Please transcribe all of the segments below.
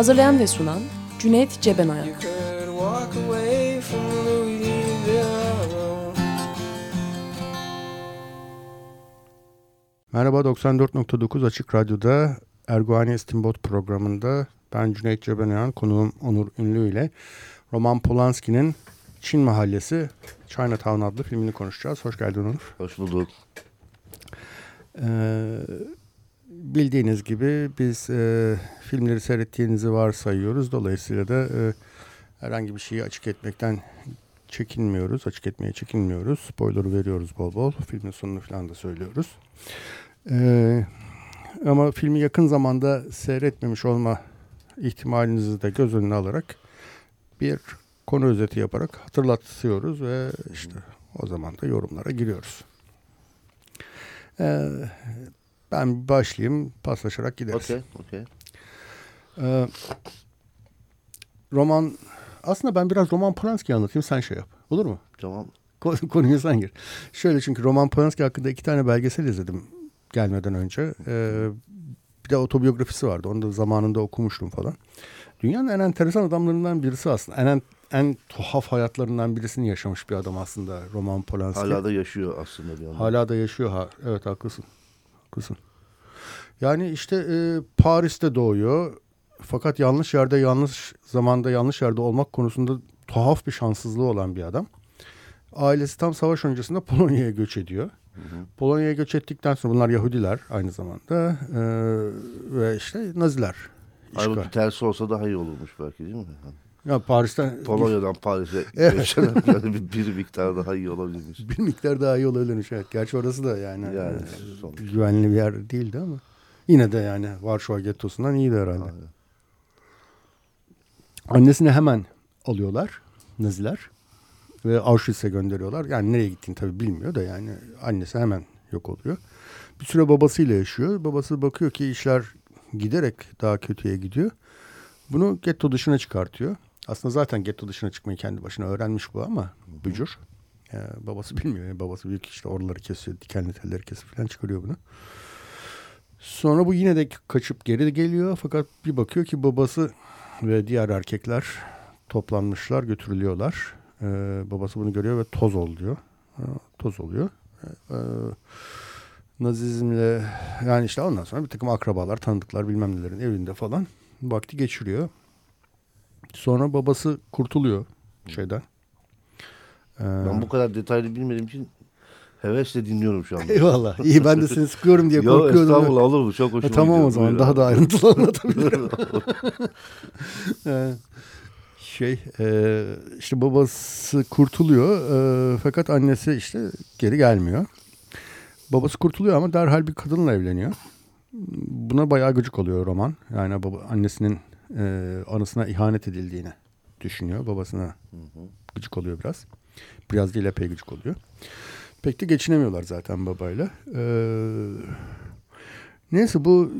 Hazırlayan ve sunan Cüneyt Cebenayak. Merhaba 94.9 Açık Radyo'da Erguani İstinbot programında ben Cüneyt Cebenayan, konuğum Onur Ünlü ile Roman Polanski'nin Çin Mahallesi Chinatown adlı filmini konuşacağız. Hoş geldin Onur. Hoş bulduk. Ee, bildiğiniz gibi biz e, filmleri seyrettiğinizi varsayıyoruz. Dolayısıyla da e, herhangi bir şeyi açık etmekten çekinmiyoruz. Açık etmeye çekinmiyoruz. Spoiler veriyoruz bol bol. Filmin sonunu falan da söylüyoruz. Ee, ama filmi yakın zamanda seyretmemiş olma ihtimalinizi de göz önüne alarak bir konu özeti yaparak hatırlatıyoruz ve işte o zaman da yorumlara giriyoruz. Ee, ben başlayayım, paslaşarak gideriz. Okey, okey. Ee, roman, aslında ben biraz Roman Polanski anlatayım, sen şey yap. Olur mu? Tamam. Konuya sen gir. Şöyle çünkü Roman Polanski hakkında iki tane belgesel izledim gelmeden önce. Ee, bir de otobiyografisi vardı. Onu da zamanında okumuştum falan. Dünyanın en enteresan adamlarından birisi aslında. En en tuhaf hayatlarından birisini yaşamış bir adam aslında Roman Polanski. Hala da yaşıyor aslında bir Hala da yaşıyor ha. Evet haklısın. Haklısın. Yani işte e, Paris'te doğuyor. Fakat yanlış yerde yanlış zamanda yanlış yerde olmak konusunda tuhaf bir şanssızlığı olan bir adam. Ailesi tam savaş öncesinde Polonya'ya göç ediyor. Polonya'ya göç ettikten sonra bunlar Yahudiler aynı zamanda e, ve işte Naziler. Halbuki tersi olsa daha iyi olurmuş belki değil mi? Ya Paris'ten Polonya'dan Paris'e bir, bir miktar daha iyi olabilirmiş. Bir miktar daha iyi olabilirmiş evet. Gerçi orası da yani, yani e, güvenli bir yer değildi ama yine de yani Varşova gettosundan iyiydi herhalde. Aynen. Annesini hemen alıyorlar Naziler ve Auschwitz'e gönderiyorlar. Yani nereye gittiğini tabii bilmiyor da yani annesi hemen yok oluyor. Bir süre babasıyla yaşıyor. Babası bakıyor ki işler giderek daha kötüye gidiyor. Bunu getto dışına çıkartıyor. Aslında zaten getto dışına çıkmayı kendi başına öğrenmiş bu ama bücür. Yani babası bilmiyor. Yani babası büyük işte oraları kesiyor, dikenli telleri kesip falan çıkarıyor bunu. Sonra bu yine de kaçıp geri geliyor. Fakat bir bakıyor ki babası ve diğer erkekler toplanmışlar, götürülüyorlar. Ee, babası bunu görüyor ve toz oluyor. Ee, toz oluyor. Ee, Nazizmle yani işte ondan sonra bir takım akrabalar, tanıdıklar bilmem nelerin evinde falan vakti geçiriyor. Sonra babası kurtuluyor şeyden. Ee, ben bu kadar detaylı bilmediğim için hevesle dinliyorum şu anda. Eyvallah. İyi ben de seni sıkıyorum diye korkuyordum. Yok estağfurullah olur mu? Çok hoşuma ha, Tamam o zaman daha da ayrıntılı anlatabilirim. ee, şey e, işte babası kurtuluyor e, fakat annesi işte geri gelmiyor. Babası kurtuluyor ama derhal bir kadınla evleniyor. Buna bayağı gıcık oluyor roman. Yani baba, annesinin e, anısına ihanet edildiğini düşünüyor. Babasına hı hı. gıcık oluyor biraz. Biraz değil epey gıcık oluyor. Pek de geçinemiyorlar zaten babayla. Ee, neyse bu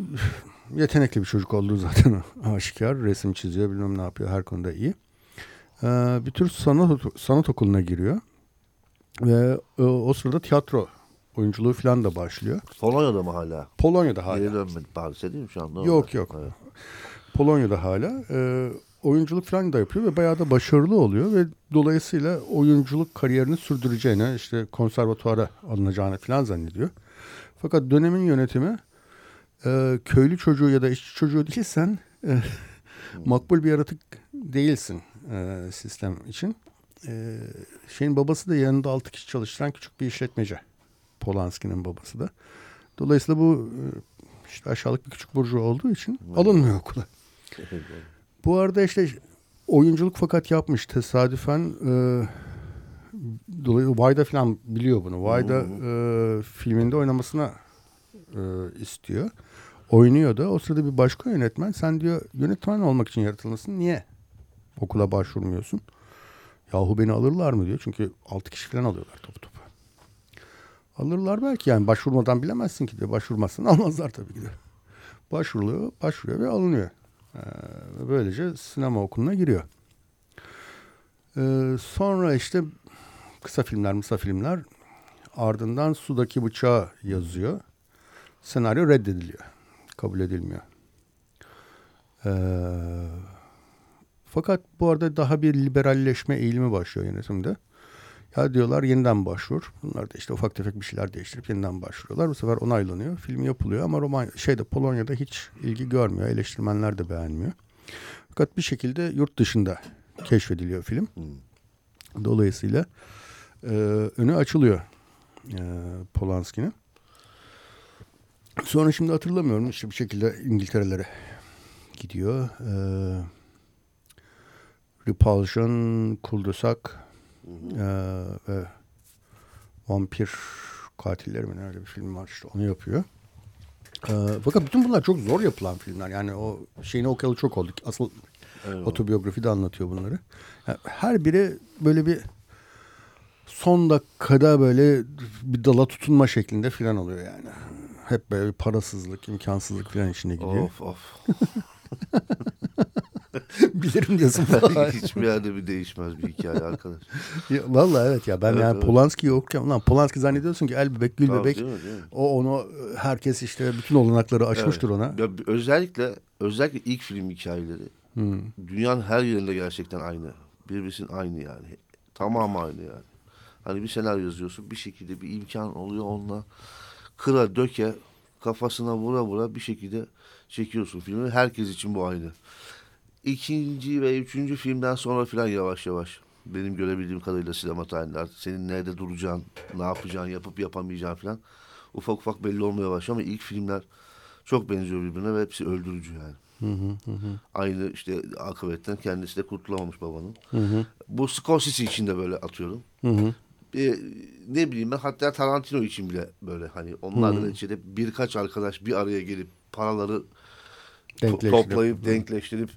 yetenekli bir çocuk olduğu zaten aşikar. Resim çiziyor bilmem ne yapıyor her konuda iyi. Ee, bir tür sanat, sanat okuluna giriyor. Ve o, o sırada tiyatro oyunculuğu falan da başlıyor. Polonya'da mı hala? Polonya'da hala. Geri dönmedi Paris'e değil mi şu anda? Yok yok. Evet. Polonya'da hala. E, oyunculuk falan da yapıyor ve bayağı da başarılı oluyor ve dolayısıyla oyunculuk kariyerini sürdüreceğine işte konservatuara alınacağını falan zannediyor. Fakat dönemin yönetimi e, köylü çocuğu ya da işçi çocuğu değilsen e, makbul bir yaratık değilsin e, sistem için. E, şeyin babası da yanında altı kişi çalıştıran küçük bir işletmeci. Polanski'nin babası da. Dolayısıyla bu e, işte aşağılık bir küçük burcu olduğu için alınmıyor okula. Bu arada işte oyunculuk fakat yapmış tesadüfen e, dolayı Vayda falan biliyor bunu. Vayda e, filminde oynamasına e, istiyor. oynuyor da o sırada bir başka yönetmen sen diyor yönetmen olmak için yaratılmışsın niye okula başvurmuyorsun? Yahu beni alırlar mı diyor çünkü 6 kişi falan alıyorlar topu topu. Alırlar belki yani başvurmadan bilemezsin ki diyor başvurmazsan almazlar tabii ki de. Başvuruluyor, başvuruyor ve alınıyor. Ee, böylece sinema okuluna giriyor. Ee, sonra işte kısa filmler, kısa filmler ardından Sudaki Bıçağı yazıyor. Senaryo reddediliyor. Kabul edilmiyor. Ee, fakat bu arada daha bir liberalleşme eğilimi başlıyor yönetimde. Ya diyorlar yeniden başvur. Bunlar da işte ufak tefek bir şeyler değiştirip yeniden başvuruyorlar. Bu sefer onaylanıyor. Film yapılıyor ama Roman şeyde Polonya'da hiç ilgi görmüyor. Eleştirmenler de beğenmiyor. Fakat bir şekilde yurt dışında keşfediliyor film. Hmm. Dolayısıyla e, önü açılıyor e, Polanski'nin. Sonra şimdi hatırlamıyorum işte bir şekilde İngiltere'lere gidiyor. E, Repulsion, Kuldusak e, ve Vampir Katilleri mi öyle bir film var işte onu yapıyor. E, fakat bütün bunlar çok zor yapılan filmler. Yani o şeyini okuyalı çok olduk. Asıl Eyvallah. otobiyografi de anlatıyor bunları. Yani her biri böyle bir son dakikada böyle bir dala tutunma şeklinde filan oluyor yani. Hep böyle bir parasızlık, imkansızlık filan içine gidiyor. Of of. Bilirim diyorsun. Hiçbir yerde bir değişmez bir hikaye arkadaş. Ya, vallahi evet ya ben evet, yani evet. Polanski'yi okurken ulan Polanski zannediyorsun ki el bebek gül Tabii, bebek. Değil mi, değil mi? O onu herkes işte bütün olanakları açmıştır evet. ona. Ya, özellikle özellikle ilk film hikayeleri hmm. dünyanın her yerinde gerçekten aynı. Birbirinin aynı yani. Tamamı aynı yani. Hani bir senaryo yazıyorsun bir şekilde bir imkan oluyor onunla kıra döke kafasına vura vura bir şekilde çekiyorsun filmi. Herkes için bu aynı. İkinci ve üçüncü filmden sonra filan yavaş yavaş benim görebildiğim kadarıyla sinema tarihinde senin nerede duracağın, ne yapacağın, yapıp yapamayacağın filan ufak ufak belli olmaya başlıyor ama ilk filmler çok benziyor birbirine ve hepsi öldürücü yani. Hı hı hı. Aynı işte akıbetten kendisi de kurtulamamış babanın. Hı hı. Bu Scorsese için de böyle atıyorum. Hı hı e, ne bileyim ben hatta Tarantino için bile böyle hani onlarla hmm. içinde birkaç arkadaş bir araya gelip paraları to toplayıp denkleştirip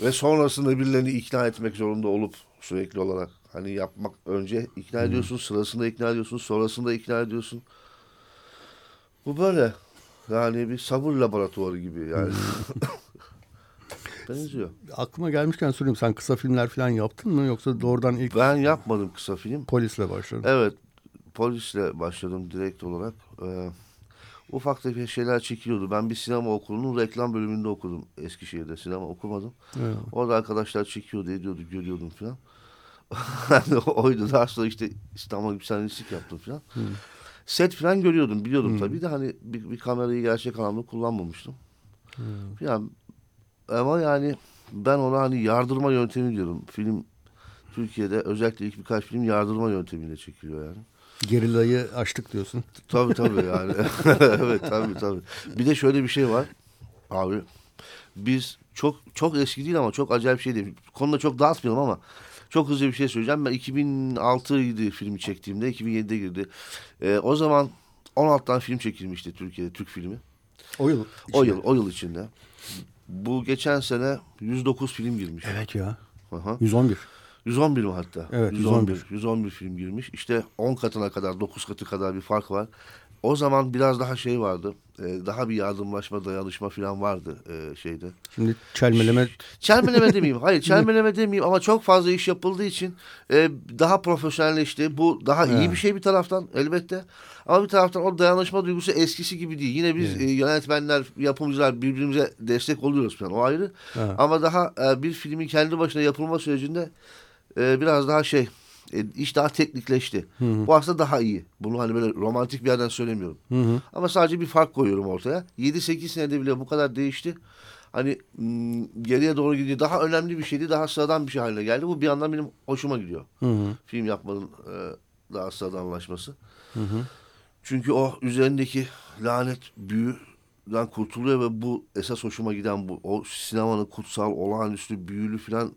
ve sonrasında birilerini ikna etmek zorunda olup sürekli olarak hani yapmak önce ikna hmm. ediyorsun sırasında ikna ediyorsun sonrasında ikna ediyorsun. Bu böyle yani bir sabır laboratuvarı gibi yani. Benziyor. Aklıma gelmişken sorayım sen kısa filmler falan yaptın mı yoksa doğrudan ilk... Ben yapmadım kısa film. Polisle başladın. Evet polisle başladım direkt olarak. Ee, ufak tefek şeyler çekiliyordu. Ben bir sinema okulunun reklam bölümünde okudum Eskişehir'de. Sinema okumadım. Evet. Orada arkadaşlar çekiyordu, ediyordu, görüyordum falan. oydu. Daha sonra işte İstanbul gibi senaristlik yaptım falan. Hmm. Set falan görüyordum, biliyordum hmm. tabii de hani bir, bir kamerayı gerçek anlamda kullanmamıştım. Hmm. Falan ama yani ben ona hani yardırma yöntemi diyorum. Film Türkiye'de özellikle ilk birkaç film yardırma yöntemiyle çekiliyor yani. Gerilayı açtık diyorsun. Tabii tabii yani. evet tabii tabii. Bir de şöyle bir şey var abi. Biz çok çok eski değil ama çok acayip şey değil. Konuda çok dağıtmayalım ama çok hızlı bir şey söyleyeceğim. Ben 2006 idi filmi çektiğimde. 2007'de girdi. Ee, o zaman 16 tane film çekilmişti Türkiye'de. Türk filmi. O yıl içinde. O yıl, o yıl içinde. Bu geçen sene 109 film girmiş. Evet ya. Aha. 111. 111 mi hatta? Evet 111. 111. 111 film girmiş. İşte 10 katına kadar 9 katı kadar bir fark var. O zaman biraz daha şey vardı. E, daha bir yardımlaşma, dayanışma falan vardı e, şeyde. Şimdi çelmeleme... Çelmeleme demeyeyim. Hayır çelmeleme demeyeyim ama çok fazla iş yapıldığı için e, daha profesyonelleşti. Bu daha iyi bir şey bir taraftan elbette. Ama bir taraftan o dayanışma duygusu eskisi gibi değil. Yine biz e, yönetmenler, yapımcılar birbirimize destek oluyoruz falan. O ayrı. Evet. Ama daha e, bir filmin kendi başına yapılma sürecinde e, biraz daha şey e, iş daha teknikleşti. Hı hı. Bu aslında daha iyi. Bunu hani böyle romantik bir yerden söylemiyorum. Hı hı. Ama sadece bir fark koyuyorum ortaya. 7-8 senede bile bu kadar değişti. Hani geriye doğru gidiyor. Daha önemli bir şeydi. Daha sıradan bir şey haline geldi. Bu bir yandan benim hoşuma gidiyor. Hı hı. Film yapmanın e, daha sıradanlaşması. Hı hı. Çünkü o üzerindeki lanet büyüden kurtuluyor ve bu esas hoşuma giden bu. O sinemanın kutsal, olağanüstü, büyülü falan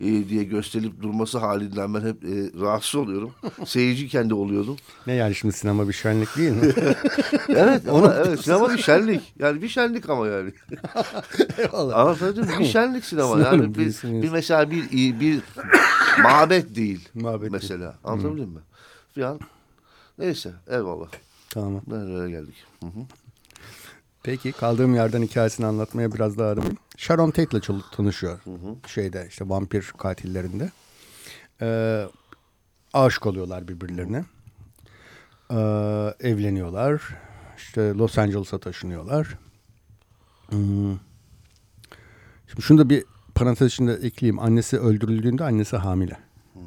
e, diye gösterilip durması halinden ben hep e, rahatsız oluyorum. Seyirci kendi oluyordum. Ne yani şimdi sinema bir şenlik değil mi? evet ama evet sinema bir şenlik. Yani bir şenlik ama yani. Eyvallah. Anlatabildim mi? Bir şenlik sinema. yani bir, bir mesela bir bir mabet değil. Mabet mesela. Değil. Anlatabildim hmm. mi? Falan. Neyse eyvallah. Tamam. Nereye geldik? Hı hı. Peki kaldığım yerden hikayesini anlatmaya biraz daha aramayayım. Sharon Tate'le tanışıyor. Hı hı. Şeyde işte vampir katillerinde. Ee, aşık oluyorlar birbirlerine. Ee, evleniyorlar. İşte Los Angeles'a taşınıyorlar. Hmm. Şimdi şunu da bir parantez içinde ekleyeyim. Annesi öldürüldüğünde annesi hamile. Hmm.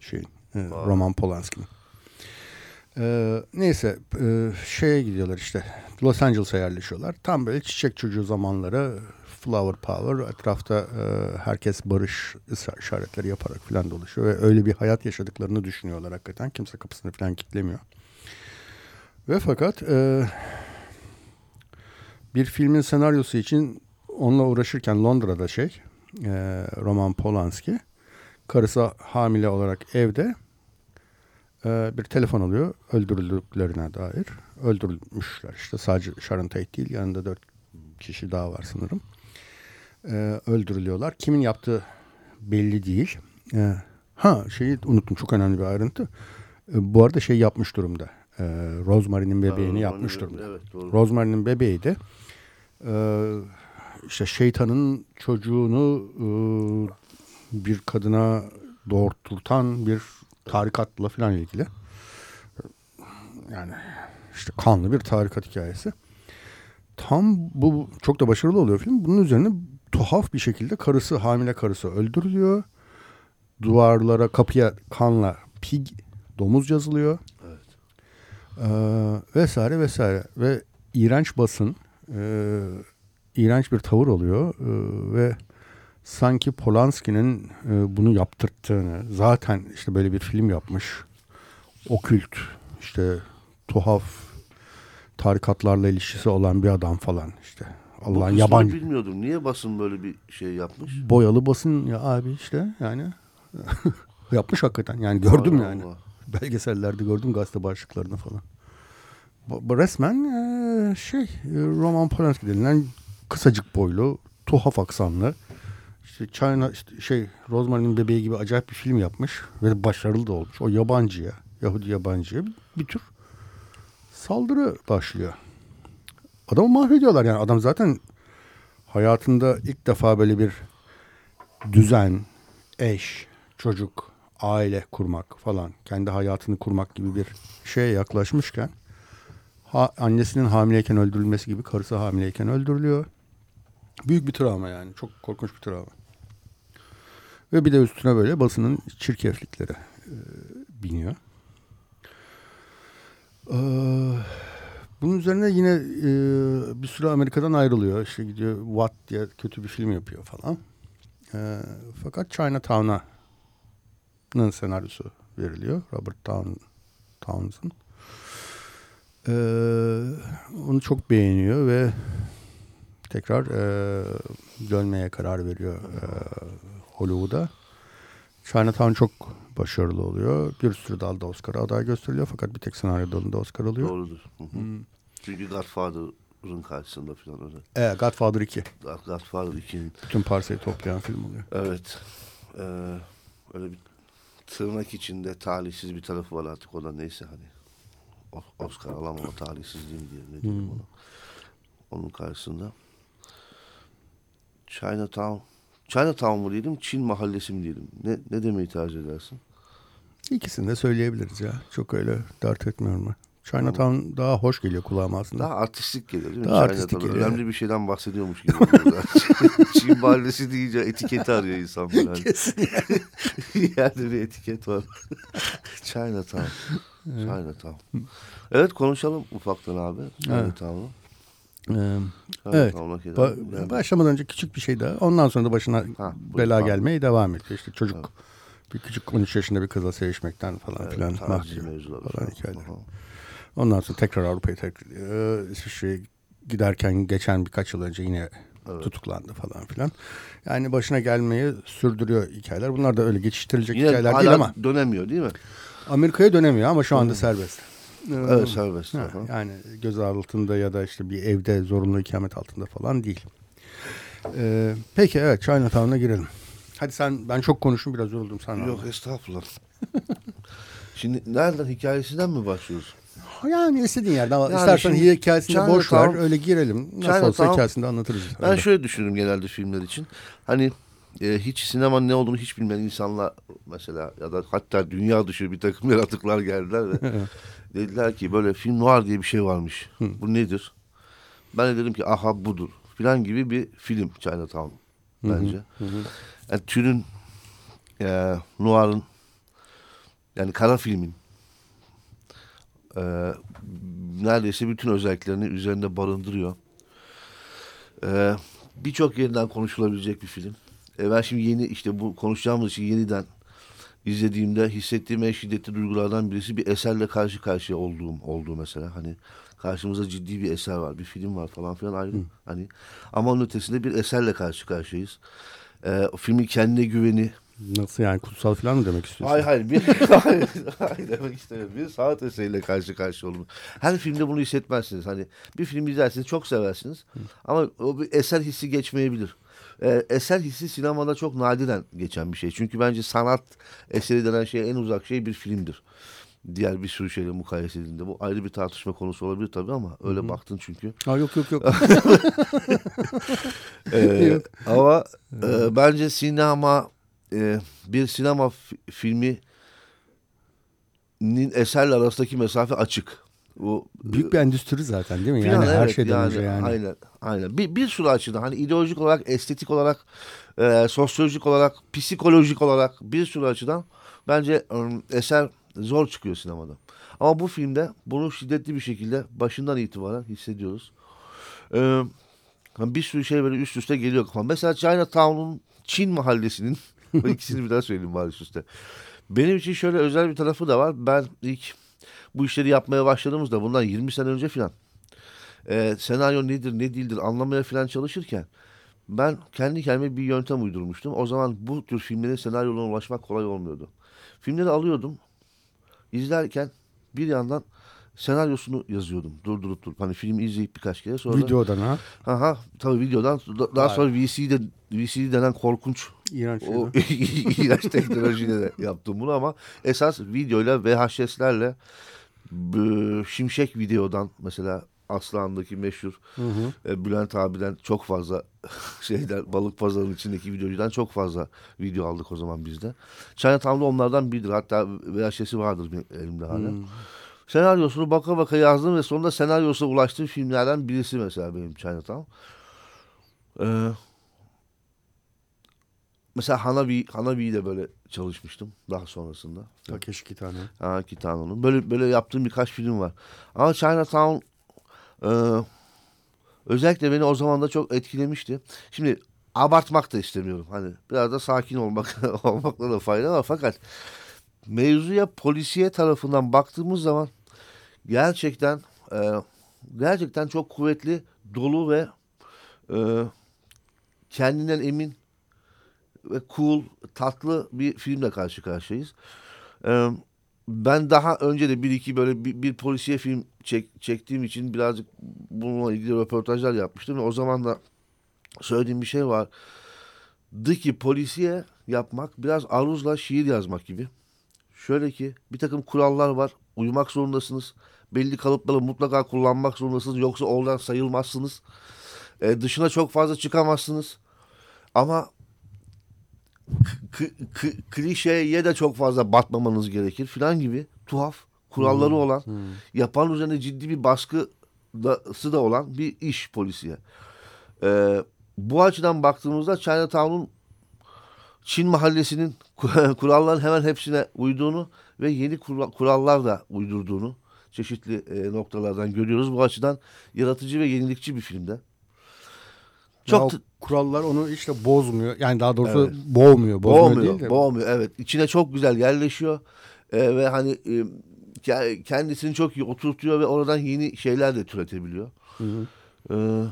Şeyin, e, Roman Polanski'nin. Ee, neyse e, şeye gidiyorlar işte Los Angeles'a yerleşiyorlar. Tam böyle çiçek çocuğu zamanları flower power etrafta e, herkes barış işaretleri yaparak falan dolaşıyor ve öyle bir hayat yaşadıklarını düşünüyorlar hakikaten. Kimse kapısını falan kilitlemiyor. Ve fakat e, bir filmin senaryosu için onunla uğraşırken Londra'da şey e, Roman Polanski karısı hamile olarak evde e, bir telefon alıyor öldürüldüklerine dair. Öldürülmüşler işte sadece Sharon Tate değil yanında dört kişi daha var sanırım. E, öldürülüyorlar. Kimin yaptığı belli değil. E, ha şeyi unuttum çok önemli bir ayrıntı. E, bu arada şey yapmış durumda. E, Rosemary'nin bebeğini ha, yapmış durumda. Evet, doğru. Rosemary'nin bebeği de e, işte şeytanın çocuğunu e, bir kadına doğurturtan bir tarikatla falan ilgili. Yani işte kanlı bir tarikat hikayesi. Tam bu çok da başarılı oluyor film. Bunun üzerine tuhaf bir şekilde karısı hamile karısı öldürülüyor. Duvarlara kapıya kanla pig domuz yazılıyor. Evet. Ee, vesaire vesaire ve iğrenç basın e, iğrenç bir tavır oluyor e, ve sanki Polanski'nin e, bunu yaptırttığını zaten işte böyle bir film yapmış okült işte tuhaf tarikatlarla ilişkisi olan bir adam falan işte Allah'ın yabancı. bilmiyordum. Niye basın böyle bir şey yapmış? Boyalı basın ya abi işte yani yapmış hakikaten. Yani gördüm Allah yani. Allah. Belgesellerde gördüm gazete başlıklarını falan. Bu resmen e, şey Roman Polanski denilen kısacık boylu, tuhaf aksanlı işte China işte şey Rosemary'nin bebeği gibi acayip bir film yapmış ve başarılı da olmuş. O yabancıya, Yahudi yabancıya bir, bir tür saldırı başlıyor. Adamı mahvediyorlar yani. Adam zaten hayatında ilk defa böyle bir düzen, eş, çocuk, aile kurmak falan, kendi hayatını kurmak gibi bir şeye yaklaşmışken ha, annesinin hamileyken öldürülmesi gibi karısı hamileyken öldürülüyor. Büyük bir travma yani. Çok korkunç bir travma. Ve bir de üstüne böyle basının çirkeflikleri e, biniyor. E, bunun üzerine yine e, bir süre Amerika'dan ayrılıyor. İşte gidiyor What diye kötü bir film yapıyor falan. E, fakat Chinatown'ın senaryosu veriliyor. Robert Town, Townsend. E, onu çok beğeniyor ve tekrar e, dönmeye karar veriyor e, Hollywood'a. Chinatown çok başarılı oluyor. Bir sürü dalda Oscar aday gösteriliyor fakat bir tek senaryo dalında Oscar alıyor. Doğrudur. Hmm. Çünkü Godfather'ın karşısında falan öyle. Evet Godfather 2. Godfather 2'nin. Bütün parsayı toplayan film oluyor. Evet. Ee, öyle bir tırnak içinde talihsiz bir tarafı var artık o da neyse hani. Oscar alamama talihsizliği mi diye ne diyelim hmm. ona. Onun karşısında. Chinatown Chinatown mı diyelim, Çin mahallesi mi diyelim? Ne, ne demeyi tercih edersin? İkisini de söyleyebiliriz ya. Çok öyle dert etmiyorum ben. Chinatown tamam. daha hoş geliyor kulağıma aslında. Daha artistik geliyor değil mi? Daha artistik geliyor. Önemli bir şeyden bahsediyormuş gibi. Çin mahallesi deyince etiketi arıyor insan. Yani. Kesin. Yerde bir etiket var. Chinatown. Chinatown. Evet konuşalım ufaktan abi. Chinatown'u. Evet. Ee, evet. Ba yani. Başlamadan önce küçük bir şey daha. Ondan sonra da başına ha, bela tamam. gelmeye devam ediyor. İşte çocuk evet. Bir küçük 13 yaşında bir kızla sevişmekten falan evet, filan mahcup falan hikayeler. Ondan sonra tekrar Avrupa'ya tekrar e, İsviçre'ye giderken geçen birkaç yıl önce yine evet. tutuklandı falan filan. Yani başına gelmeyi sürdürüyor hikayeler. Bunlar da öyle geçiştirilecek Yine hikayeler değil ama. dönemiyor değil mi? Amerika'ya dönemiyor ama şu anda serbest. Evet serbest. Ha, yani göz altında ya da işte bir evde zorunlu ikamet altında falan değil. Ee, peki evet Chinatown'a girelim. Hadi sen ben çok konuştum biraz yoruldum sana. Yok estağfurullah. Şimdi nereden hikayesinden mi başlıyoruz? Yani istediğin yerden yani istersen hikayesinde boş ver öyle girelim. Nasıl China olsa Town, hikayesinde anlatırız. Ben öyle. şöyle düşünürüm genelde filmler için. Hani e, hiç sinemanın ne olduğunu hiç bilmeyen insanlar mesela ya da hatta dünya dışı bir takım yaratıklar geldiler ve dediler ki böyle film noir diye bir şey varmış. Bu nedir? Ben de dedim ki aha budur filan gibi bir film Chinatown bence. Hı hı. Yani türün e, noir'ın yani kara filmin e, neredeyse bütün özelliklerini üzerinde barındırıyor. E, Birçok yerinden konuşulabilecek bir film. E, ben şimdi yeni işte bu konuşacağımız için yeniden izlediğimde hissettiğim en şiddetli duygulardan birisi bir eserle karşı karşıya olduğum olduğu mesela hani karşımızda ciddi bir eser var bir film var falan filan ayrı Hı. hani ama onun ötesinde bir eserle karşı karşıyayız. Ee, filmin kendine güveni Nasıl yani kutsal falan mı demek istiyorsun? Hayır hayır. Bir, hayır, hayır demek istemiyorum. Bir sanat eseriyle karşı karşı olun. Her filmde bunu hissetmezsiniz. Hani bir film izlersiniz çok seversiniz. Ama o bir eser hissi geçmeyebilir. Ee, eser hissi sinemada çok nadiren geçen bir şey. Çünkü bence sanat eseri denen şey en uzak şey bir filmdir. Diğer bir sürü şeyle mukayese edildiğinde. Bu ayrı bir tartışma konusu olabilir tabii ama öyle Hı-hı. baktın çünkü. Ha, yok yok yok. ee, yok. Ama e, bence sinema e, bir sinema filminin eserle arasındaki mesafe açık. O büyük bir endüstri zaten değil mi? Yani, yani her şeyden yani, önce yani. Aynen. Aynen. Bir, bir sürü açıdan hani ideolojik olarak, estetik olarak, e, sosyolojik olarak, psikolojik olarak bir sürü açıdan bence e, eser zor çıkıyor sinemada. Ama bu filmde bunu şiddetli bir şekilde başından itibaren hissediyoruz. E, bir sürü şey böyle üst üste geliyor kafam. Mesela Chinatown'un Çin mahallesinin ikisini bir daha söyleyeyim bari üst üste. Benim için şöyle özel bir tarafı da var. Ben ilk bu işleri yapmaya başladığımızda bundan 20 sene önce falan e, senaryo nedir ne değildir anlamaya falan çalışırken ben kendi kendime bir yöntem uydurmuştum. O zaman bu tür filmlerin senaryolarına ulaşmak kolay olmuyordu. Filmleri alıyordum. İzlerken bir yandan senaryosunu yazıyordum. Durdurup durup. Hani filmi izleyip birkaç kere sonra. Videodan ha? Aha tabii videodan. Daha sonra VC'de VCD denen korkunç İğrenç o iğrenç teknolojiyle de yaptım bunu ama esas videoyla VHS'lerle Şimşek videodan mesela Aslan'daki meşhur hı hı. E, Bülent abiden çok fazla şeyden balık pazarının içindeki videocudan çok fazla video aldık o zaman bizde. Chinatown'da onlardan biridir. Hatta VHS'i vardır benim elimde hala. Hmm. Senaryosunu baka baka yazdım ve sonunda senaryosuna ulaştığım filmlerden birisi mesela benim Chinatown. Ee, mesela Hanabi, Hanabi'yi de böyle çalışmıştım daha sonrasında. Takeshi Kitano. Ha Kitano'nun. Böyle böyle yaptığım birkaç film var. Ama Chinatown e, özellikle beni o zaman da çok etkilemişti. Şimdi abartmak da istemiyorum. Hani biraz da sakin olmak olmakla da fayda var. Fakat mevzuya polisiye tarafından baktığımız zaman gerçekten e, gerçekten çok kuvvetli, dolu ve e, kendinden emin ve cool, tatlı bir filmle karşı karşıyayız. Ee, ben daha önce de bir iki böyle bir, bir polisiye film çek, çektiğim için birazcık bununla ilgili röportajlar yapmıştım. Ve o zaman da söylediğim bir şey var. Dı polisiye yapmak biraz aruzla şiir yazmak gibi. Şöyle ki bir takım kurallar var. Uyumak zorundasınız. Belli kalıpları mutlaka kullanmak zorundasınız. Yoksa oradan sayılmazsınız. Ee, dışına çok fazla çıkamazsınız. Ama klişeye de çok fazla batmamanız gerekir filan gibi tuhaf kuralları hmm. olan hmm. yapan üzerine ciddi bir baskısı da olan bir iş polisiye. Ee, bu açıdan baktığımızda Chinatown'un Çin mahallesinin kuralların hemen hepsine uyduğunu ve yeni kurallar da uydurduğunu çeşitli e, noktalardan görüyoruz. Bu açıdan yaratıcı ve yenilikçi bir filmde. Çok ya kurallar onu işte bozmuyor. Yani daha doğrusu evet. boğmuyor. Bozmuyor boğmuyor, değil de. boğmuyor evet. İçine çok güzel yerleşiyor. Ee, ve hani e, kendisini çok iyi oturtuyor ve oradan yeni şeyler de türetebiliyor. Hı hı. Ee,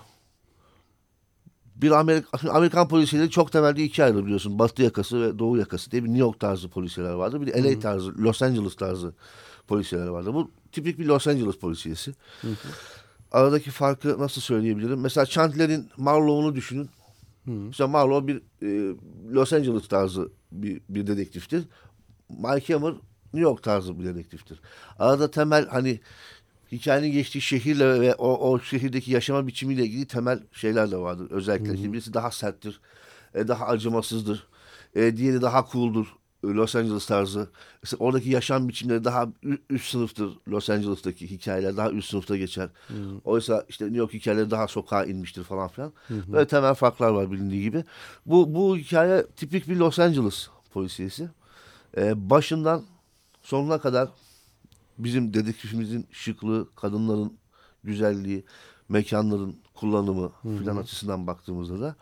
bir Amerika, Amerikan polisiyle çok temelde iki ayrı biliyorsun. Batı yakası ve Doğu yakası diye bir New York tarzı polisiyeler vardı. Bir de LA tarzı, Los Angeles tarzı polisiyeler vardı. Bu tipik bir Los Angeles polisiyesi. Hı hı. Aradaki farkı nasıl söyleyebilirim? Mesela Chandler'in Marlowe'unu düşünün. Hı. Mesela Marlowe bir e, Los Angeles tarzı bir, bir dedektiftir. Mike Hammer New York tarzı bir dedektiftir. Arada temel hani hikayenin geçtiği şehirle ve o, o şehirdeki yaşama biçimiyle ilgili temel şeyler de vardır. Özellikle hı. birisi daha serttir, e, daha acımasızdır. E, diğeri daha cool'dur. Los Angeles tarzı. Mesela oradaki yaşam biçimleri daha üst sınıftır. Los Angeles'taki hikayeler daha üst sınıfta geçer. Hmm. Oysa işte New York hikayeleri daha sokağa inmiştir falan filan. Hmm. Böyle temel farklar var bilindiği gibi. Bu, bu hikaye tipik bir Los Angeles polisiyesi. Ee, başından sonuna kadar bizim dedektifimizin şıklığı, kadınların güzelliği, mekanların kullanımı hmm. filan açısından baktığımızda da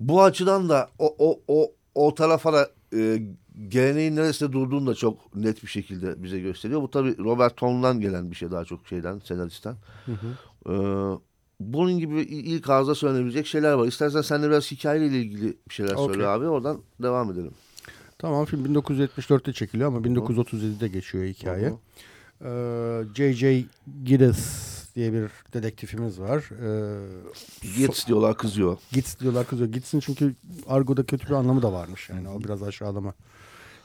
bu açıdan da o, o, o, o tarafa da e, geleneğin neresinde durduğunu da çok net bir şekilde bize gösteriyor. Bu tabii Robert Tong'dan gelen bir şey daha çok şeyden, senaristten. Hı hı. E, bunun gibi ilk ağızda söylenebilecek şeyler var. İstersen sen de biraz hikayeyle ilgili bir şeyler okay. söyle abi. Oradan devam edelim. Tamam film 1974'te çekiliyor ama 1937'de geçiyor hikaye. Ee, J.J. Gittes diye bir dedektifimiz var. Ee, Gits diyorlar kızıyor. Gits diyorlar kızıyor. Gits'in çünkü argoda kötü bir anlamı da varmış. Yani o biraz aşağılama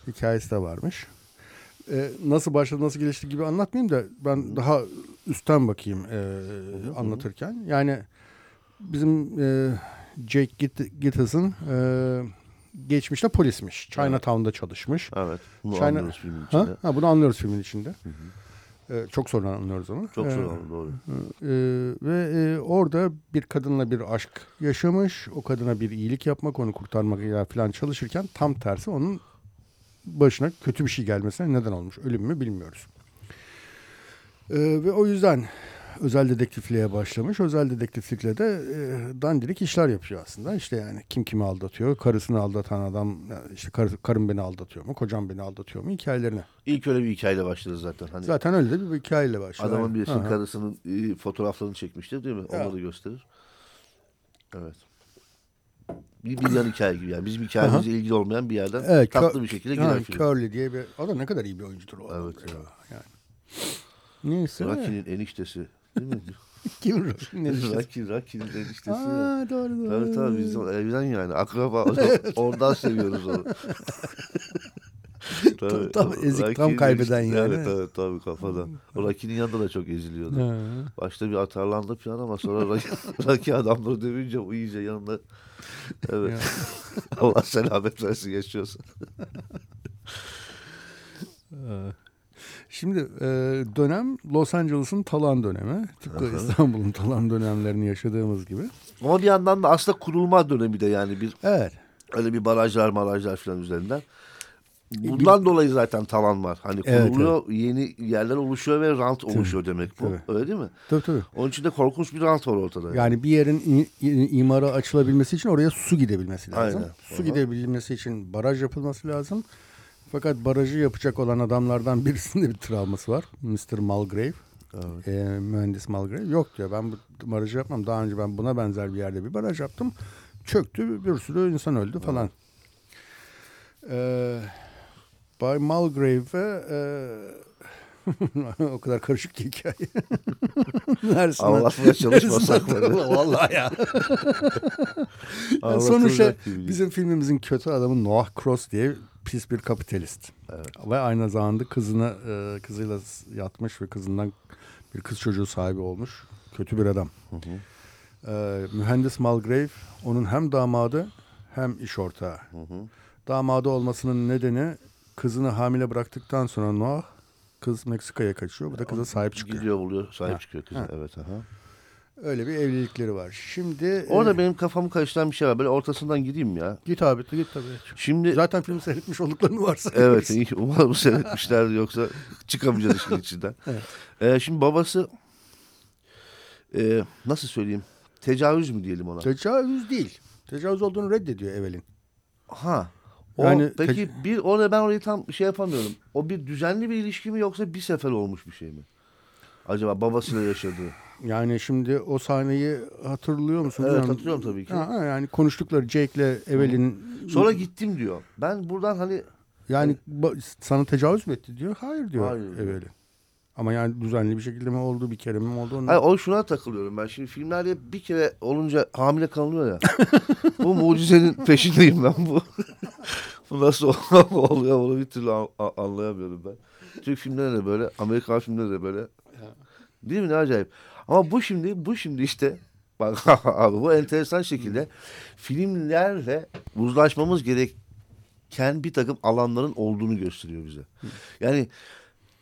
hikayesi de varmış. Ee, nasıl başladı, nasıl gelişti gibi anlatmayayım da ben daha üstten bakayım e, anlatırken. Yani bizim e, Jake Gittis'in e, geçmişte polismiş. Chinatown'da çalışmış. Evet. Bunu China... anlıyoruz filmin içinde. Ha? ha, bunu anlıyoruz filmin içinde. Hı hı. Ee, çok sonra anlıyoruz onu. Çok sonra ee, doğru. E, ve e, orada bir kadınla bir aşk yaşamış. O kadına bir iyilik yapmak, onu kurtarmak falan çalışırken tam tersi onun başına kötü bir şey gelmesine neden olmuş. Ölüm mü bilmiyoruz. E, ve o yüzden özel dedektifliğe başlamış. Özel dedektiflikle de e, dandirik işler yapıyor aslında. İşte yani kim kimi aldatıyor, karısını aldatan adam, işte kar, karım beni aldatıyor mu, kocam beni aldatıyor mu hikayelerini. İlk öyle bir hikayeyle başladı zaten. Hani zaten öyle de bir hikayeyle başladı. Adamın birisinin karısının e, fotoğraflarını çekmiştir değil mi? Onları da gösterir. Evet. Bir, bir yan hikaye gibi yani. Bizim hikayemizle ilgili olmayan bir yerden evet, tatlı bir şekilde giren film. Curly diye bir... O da ne kadar iyi bir oyuncudur o. Evet ya. Yani. Neyse. Rocky'nin eniştesi Değil mi? Kim eniştesi? Rocky, Rocky'nin eniştesi. Aa, ya. doğru doğru. Tabii tabii bizim evden yani akraba. Oradan seviyoruz onu. tabii, tam ezik tam kaybeden yani. Evet tabii, tabii kafadan. O Rocky'nin yanında da çok eziliyordu. Başta bir atarlandı falan ama sonra Rocky adamları dövünce o iyice yanında. Evet. Allah selamet versin yaşıyorsun. Şimdi e, dönem Los Angeles'ın talan dönemi. Tıpkı İstanbul'un talan dönemlerini yaşadığımız gibi. Ama bir yandan da aslında kurulma dönemi de yani bir evet. öyle bir barajlar barajlar falan üzerinden. Bundan bir, dolayı zaten talan var. Hani kuruluyor, evet, evet. yeni yerler oluşuyor ve rant oluşuyor tabii, demek bu. Tabii. Öyle değil mi? Tabii tabii. Onun için de korkunç bir rant var ortada. Yani, yani bir yerin imara açılabilmesi için oraya su gidebilmesi lazım. Aynen. Su Aha. gidebilmesi için baraj yapılması lazım. Fakat barajı yapacak olan adamlardan birisinde bir travması var. Mr. Mulgrave. Evet. E, mühendis Mulgrave. Yok diyor ben bu barajı yapmam. Daha önce ben buna benzer bir yerde bir baraj yaptım. Çöktü bir sürü insan öldü falan. Evet. E, Bay Mulgrave'e e, o kadar karışık ki hikaye. Neresine? Anlatmaya çalışmasak mı? Vallahi ya. sonuçta bizim filmimizin kötü adamı Noah Cross diye pis bir kapitalist. Evet. Ve aynı zamanda kızına e, kızıyla yatmış ve kızından bir kız çocuğu sahibi olmuş. Kötü bir adam. Hı hı. E, mühendis Malgrave onun hem damadı hem iş ortağı. Hı hı. Damadı olmasının nedeni kızını hamile bıraktıktan sonra Noah kız Meksika'ya kaçıyor. Bu da kıza sahip çıkıyor. Gidiyor oluyor sahip ha. çıkıyor kıza. Evet. Aha. Öyle bir evlilikleri var. Şimdi orada e, benim kafamı karıştıran bir şey var. Böyle ortasından gideyim ya. Git abi git tabii. Şimdi zaten film seyretmiş olduklarını varsa. Evet, umarım seyretmişler yoksa çıkamayacağız işin içinden. evet. Ee, şimdi babası e, nasıl söyleyeyim? Tecavüz mü diyelim ona? Tecavüz değil. Tecavüz olduğunu reddediyor Evelin. Ha. O, yani peki bir orada ben orayı tam şey yapamıyorum. O bir düzenli bir ilişki mi yoksa bir sefer olmuş bir şey mi? Acaba babasıyla yaşadığı. Yani şimdi o sahneyi hatırlıyor musun? Evet Bilmiyorum. hatırlıyorum tabii ki. Ha, yani konuştukları Jake'le Evelyn. Sonra gittim diyor. Ben buradan hani Yani sana tecavüz mü etti diyor. Hayır diyor Hayır. Evelyn. Ama yani düzenli bir şekilde mi oldu, bir kere mi oldu? Onu... Hayır, o şuna takılıyorum ben. Şimdi filmlerde bir kere olunca hamile kalınıyor ya. bu mucizenin peşindeyim ben bu. bu nasıl oluyor onu bir türlü anlayamıyorum ben. Türk filmleri de böyle, Amerikan filmleri de böyle. Değil mi ne acayip. Ama bu şimdi, bu şimdi işte bak abi bu enteresan şekilde filmlerle uzlaşmamız gereken bir takım alanların olduğunu gösteriyor bize. Yani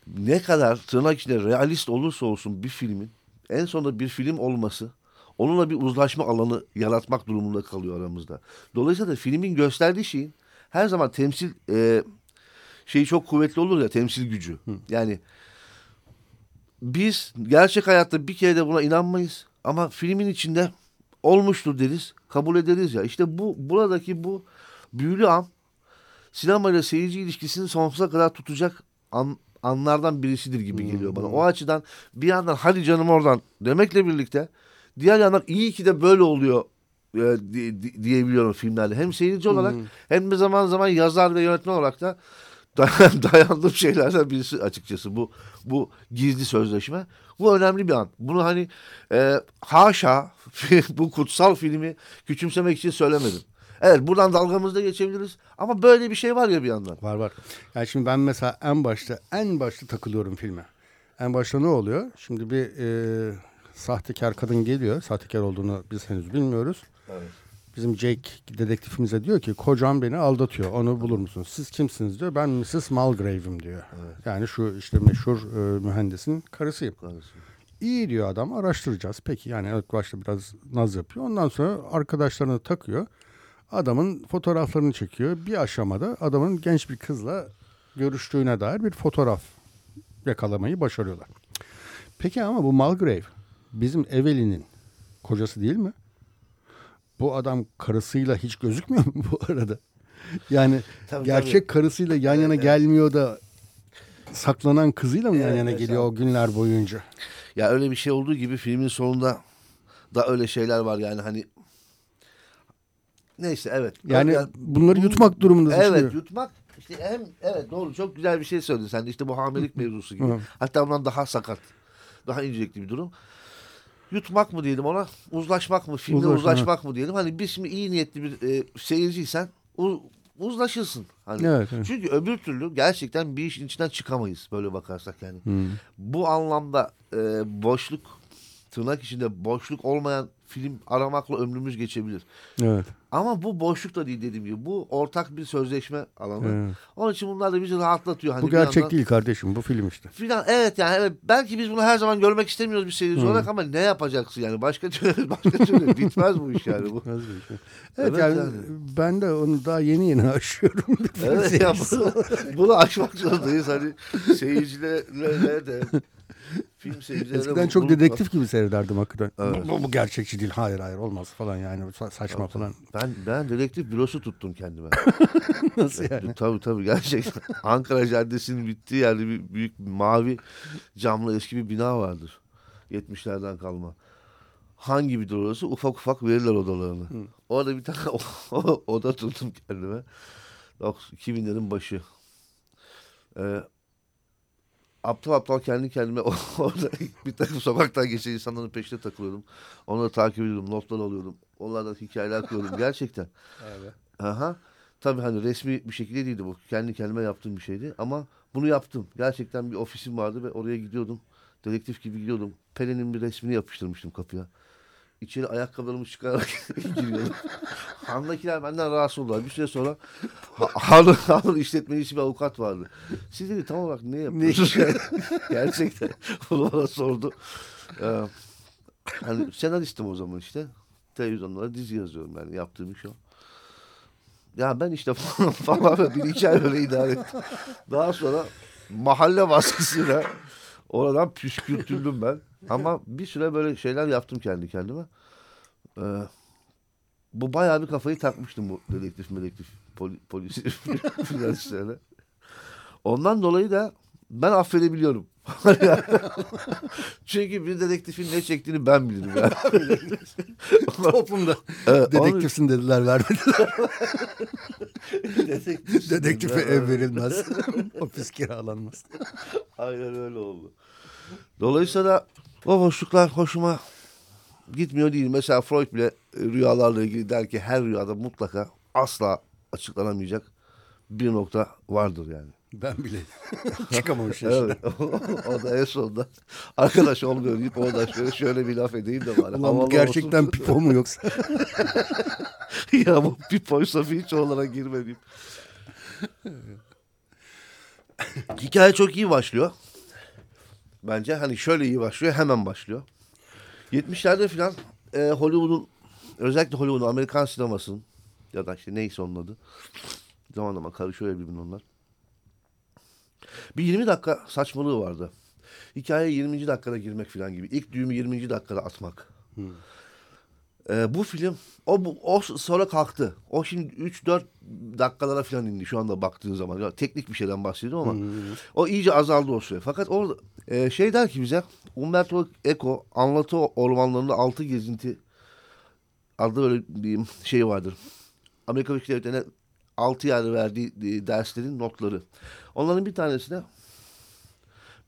ne kadar tırnak içinde realist olursa olsun bir filmin en sonunda bir film olması onunla bir uzlaşma alanı yaratmak durumunda kalıyor aramızda. Dolayısıyla da filmin gösterdiği şeyin her zaman temsil e, şeyi çok kuvvetli olur ya temsil gücü. Yani biz gerçek hayatta bir kere de buna inanmayız ama filmin içinde olmuştur deriz, kabul ederiz ya. İşte bu buradaki bu büyülü an sinema ile seyirci ilişkisini sonsuza kadar tutacak an, anlardan birisidir gibi geliyor bana. O açıdan bir yandan hadi canım oradan demekle birlikte diğer yandan iyi ki de böyle oluyor e, di- di- diyebiliyorum filmlerde. Hem seyirci olarak hem de zaman zaman yazar ve yönetmen olarak da dayandığım şeylerden birisi açıkçası bu bu gizli sözleşme. Bu önemli bir an. Bunu hani e, haşa bu kutsal filmi küçümsemek için söylemedim. Evet buradan dalgamızda geçebiliriz ama böyle bir şey var ya bir yandan. Var var. Yani şimdi ben mesela en başta en başta takılıyorum filme. En başta ne oluyor? Şimdi bir e, sahtekar kadın geliyor. Sahtekar olduğunu biz henüz bilmiyoruz. Bizim Jake dedektifimize diyor ki kocam beni aldatıyor. Onu bulur musunuz? Siz kimsiniz diyor. Ben Mrs. Mulgrave'im diyor. Yani şu işte meşhur e, mühendisin karısıyım. İyi diyor adam araştıracağız. Peki yani ilk başta biraz naz yapıyor. Ondan sonra arkadaşlarını takıyor. Adamın fotoğraflarını çekiyor. Bir aşamada adamın genç bir kızla görüştüğüne dair bir fotoğraf yakalamayı başarıyorlar. Peki ama bu Mulgrave bizim Evelyn'in kocası değil mi? Bu adam karısıyla hiç gözükmüyor mu bu arada? Yani Tabii, gerçek karısıyla yan yana gelmiyor da saklanan kızıyla mı yan Evet, yana mesela. geliyor o günler boyunca? Ya öyle bir şey olduğu gibi filmin sonunda da öyle şeyler var yani hani neyse evet. Yani Ya- bunları yutmak durumundasın. Evet şimdi. yutmak işte hem evet doğru çok güzel bir şey söyledin sen işte bu hamilelik mevzusu gibi. Hatta bundan daha sakat. Daha incelikli bir durum. Yutmak mı diyelim ona uzlaşmak mı filmle Uzlaşma, uzlaşmak mı diyelim. Hani biz şimdi iyi niyetli bir e, seyirciysen u- uzlaşırsın. Hani. Evet, evet. Çünkü öbür türlü gerçekten bir işin içinden çıkamayız böyle bakarsak yani. Hmm. Bu anlamda e, boşluk tırnak içinde boşluk olmayan film aramakla ömrümüz geçebilir. Evet. Ama bu boşluk da değil dediğim gibi. Bu ortak bir sözleşme alanı. Evet. Onun için bunlar da bizi rahatlatıyor. Hani Bu gerçek yandan- değil kardeşim bu film işte. Filan, evet yani evet, belki biz bunu her zaman görmek istemiyoruz bir seyirci olarak ama ne yapacaksın yani başka türlü başka türlü bitmez bu iş yani bu. Evet, Evet yani, yani. ben de onu daha yeni yeni aşıyorum. Evet ya bunu, bunu aşmak zorundayız hani seyircilerle de film seyircilerine Eskiden bu- çok bunu- dedektif gibi seyrederdim hakikaten. Evet. Bu, bu, bu gerçekçi değil. Hayır hayır olmaz falan yani Sa- saçma falan. Ben ben dedektif bürosu tuttum kendime. Nasıl yani? Tabii tabii gerçekten. Ankara Caddesi'nin bittiği yerde bir büyük mavi camlı eski bir bina vardır. 70'lerden kalma. Hangi bir orası? Ufak ufak verirler odalarını. Orada bir tane oda tuttum kendime. Dok- 2000'lerin başı. Ee, aptal aptal kendi kendime orada bir takım sokaktan geçen insanların peşine takılıyordum. Onları takip ediyordum, notlar alıyordum. Onlardan hikayeler kuruyordum. Gerçekten. Aha. Tabii hani resmi bir şekilde değildi bu. Kendi kendime yaptığım bir şeydi ama bunu yaptım. Gerçekten bir ofisim vardı ve oraya gidiyordum. Dedektif gibi gidiyordum. Pelin'in bir resmini yapıştırmıştım kapıya. İçeri ayakkabılarımı çıkararak giriyordum. Handakiler benden rahatsız oldular. Bir süre sonra ha- Han'ın Han'ın işletmecisi bir avukat vardı. Siz dedi tam olarak ne yapıyorsunuz? Gerçekten. Bunu bana sordu. Ee, hani senaristim o zaman işte. Televizyonlara dizi yazıyorum yani yaptığım iş o. Ya ben işte falan, falan bir iki ay böyle idare ettim. Daha sonra mahalle baskısıyla oradan püskürtüldüm ben. Ama bir süre böyle şeyler yaptım kendi kendime. Ee, bu bayağı bir kafayı takmıştım bu dedektif medektif poli, polisi filan işlerine. Ondan dolayı da ben affedebiliyorum. Çünkü bir dedektifin ne çektiğini ben bilirim. Yani. Toplumda Evet, dedektifsin dediler vermediler. Dedektifsin Dedektife dediler, ev verilmez. Ofis kiralanmaz. Aynen öyle oldu. Dolayısıyla o boşluklar hoşuma gitmiyor değil. Mesela Freud bile rüyalarla ilgili der ki her rüyada mutlaka asla açıklanamayacak bir nokta vardır yani. Ben bile çıkamamış yaşına. Evet. o da en sonunda arkadaş olmuyor deyip oradan şöyle, şöyle bir laf edeyim de bari. Ulan bu gerçekten olsun. pipo mu yoksa? ya bu bir poysa hiç olarak girmeyeyim. Hikaye çok iyi başlıyor. Bence hani şöyle iyi başlıyor hemen başlıyor. 70'lerde filan e, Hollywood'un özellikle Hollywood'un Amerikan sinemasının ya da işte neyse onun adı. Zaman zaman karışıyor birbirine onlar. Bir 20 dakika saçmalığı vardı. Hikaye 20. dakikada girmek falan gibi. İlk düğümü 20. dakikada atmak. Ee, bu film o o sonra kalktı. O şimdi 3-4 dakikalara falan indi şu anda baktığın zaman. Ya, teknik bir şeyden bahsediyorum ama o iyice azaldı o süre. Fakat orada e, şey der ki bize Umberto Eco anlatı ormanlarında altı gezinti adlı öyle bir şey vardır. Amerika Birleşik Devletleri'ne altı yerde verdiği e, derslerin notları. Onların bir tanesine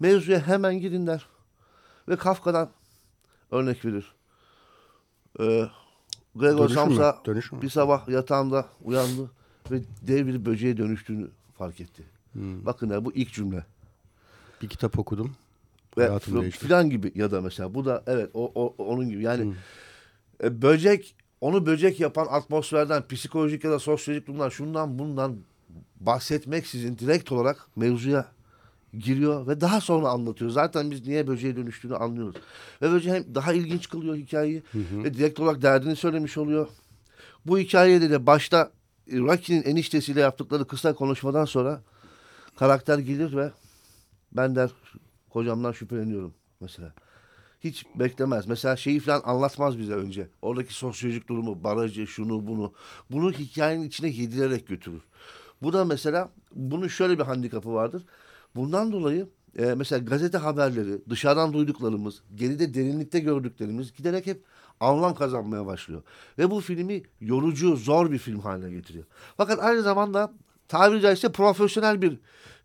mevzuya hemen girin der. Ve Kafka'dan örnek verir. Ee, Gregor? Samsa bir sabah yatağında uyandı ve dev bir böceğe dönüştüğünü fark etti. Hmm. Bakın ya bu ilk cümle. Bir kitap okudum. Ve filan gibi ya da mesela bu da evet o, o- onun gibi yani e, böcek onu böcek yapan atmosferden psikolojik ya da sosyolojik durumdan şundan bundan bahsetmeksizin direkt olarak mevzuya giriyor ve daha sonra anlatıyor. Zaten biz niye böceğe dönüştüğünü anlıyoruz. Ve böceği hem daha ilginç kılıyor hikayeyi ve direkt olarak derdini söylemiş oluyor. Bu hikayede de başta e, Rocky'nin eniştesiyle yaptıkları kısa konuşmadan sonra karakter gelir ve ben der kocamdan şüpheleniyorum mesela. Hiç beklemez. Mesela şeyi falan anlatmaz bize önce. Oradaki sosyolojik durumu, barajı, şunu bunu. Bunu hikayenin içine yedirerek götürür. Bu da mesela bunun şöyle bir handikapı vardır. Bundan dolayı e, mesela gazete haberleri, dışarıdan duyduklarımız, geride derinlikte gördüklerimiz giderek hep anlam kazanmaya başlıyor. Ve bu filmi yorucu, zor bir film haline getiriyor. Fakat aynı zamanda tabiri caizse profesyonel bir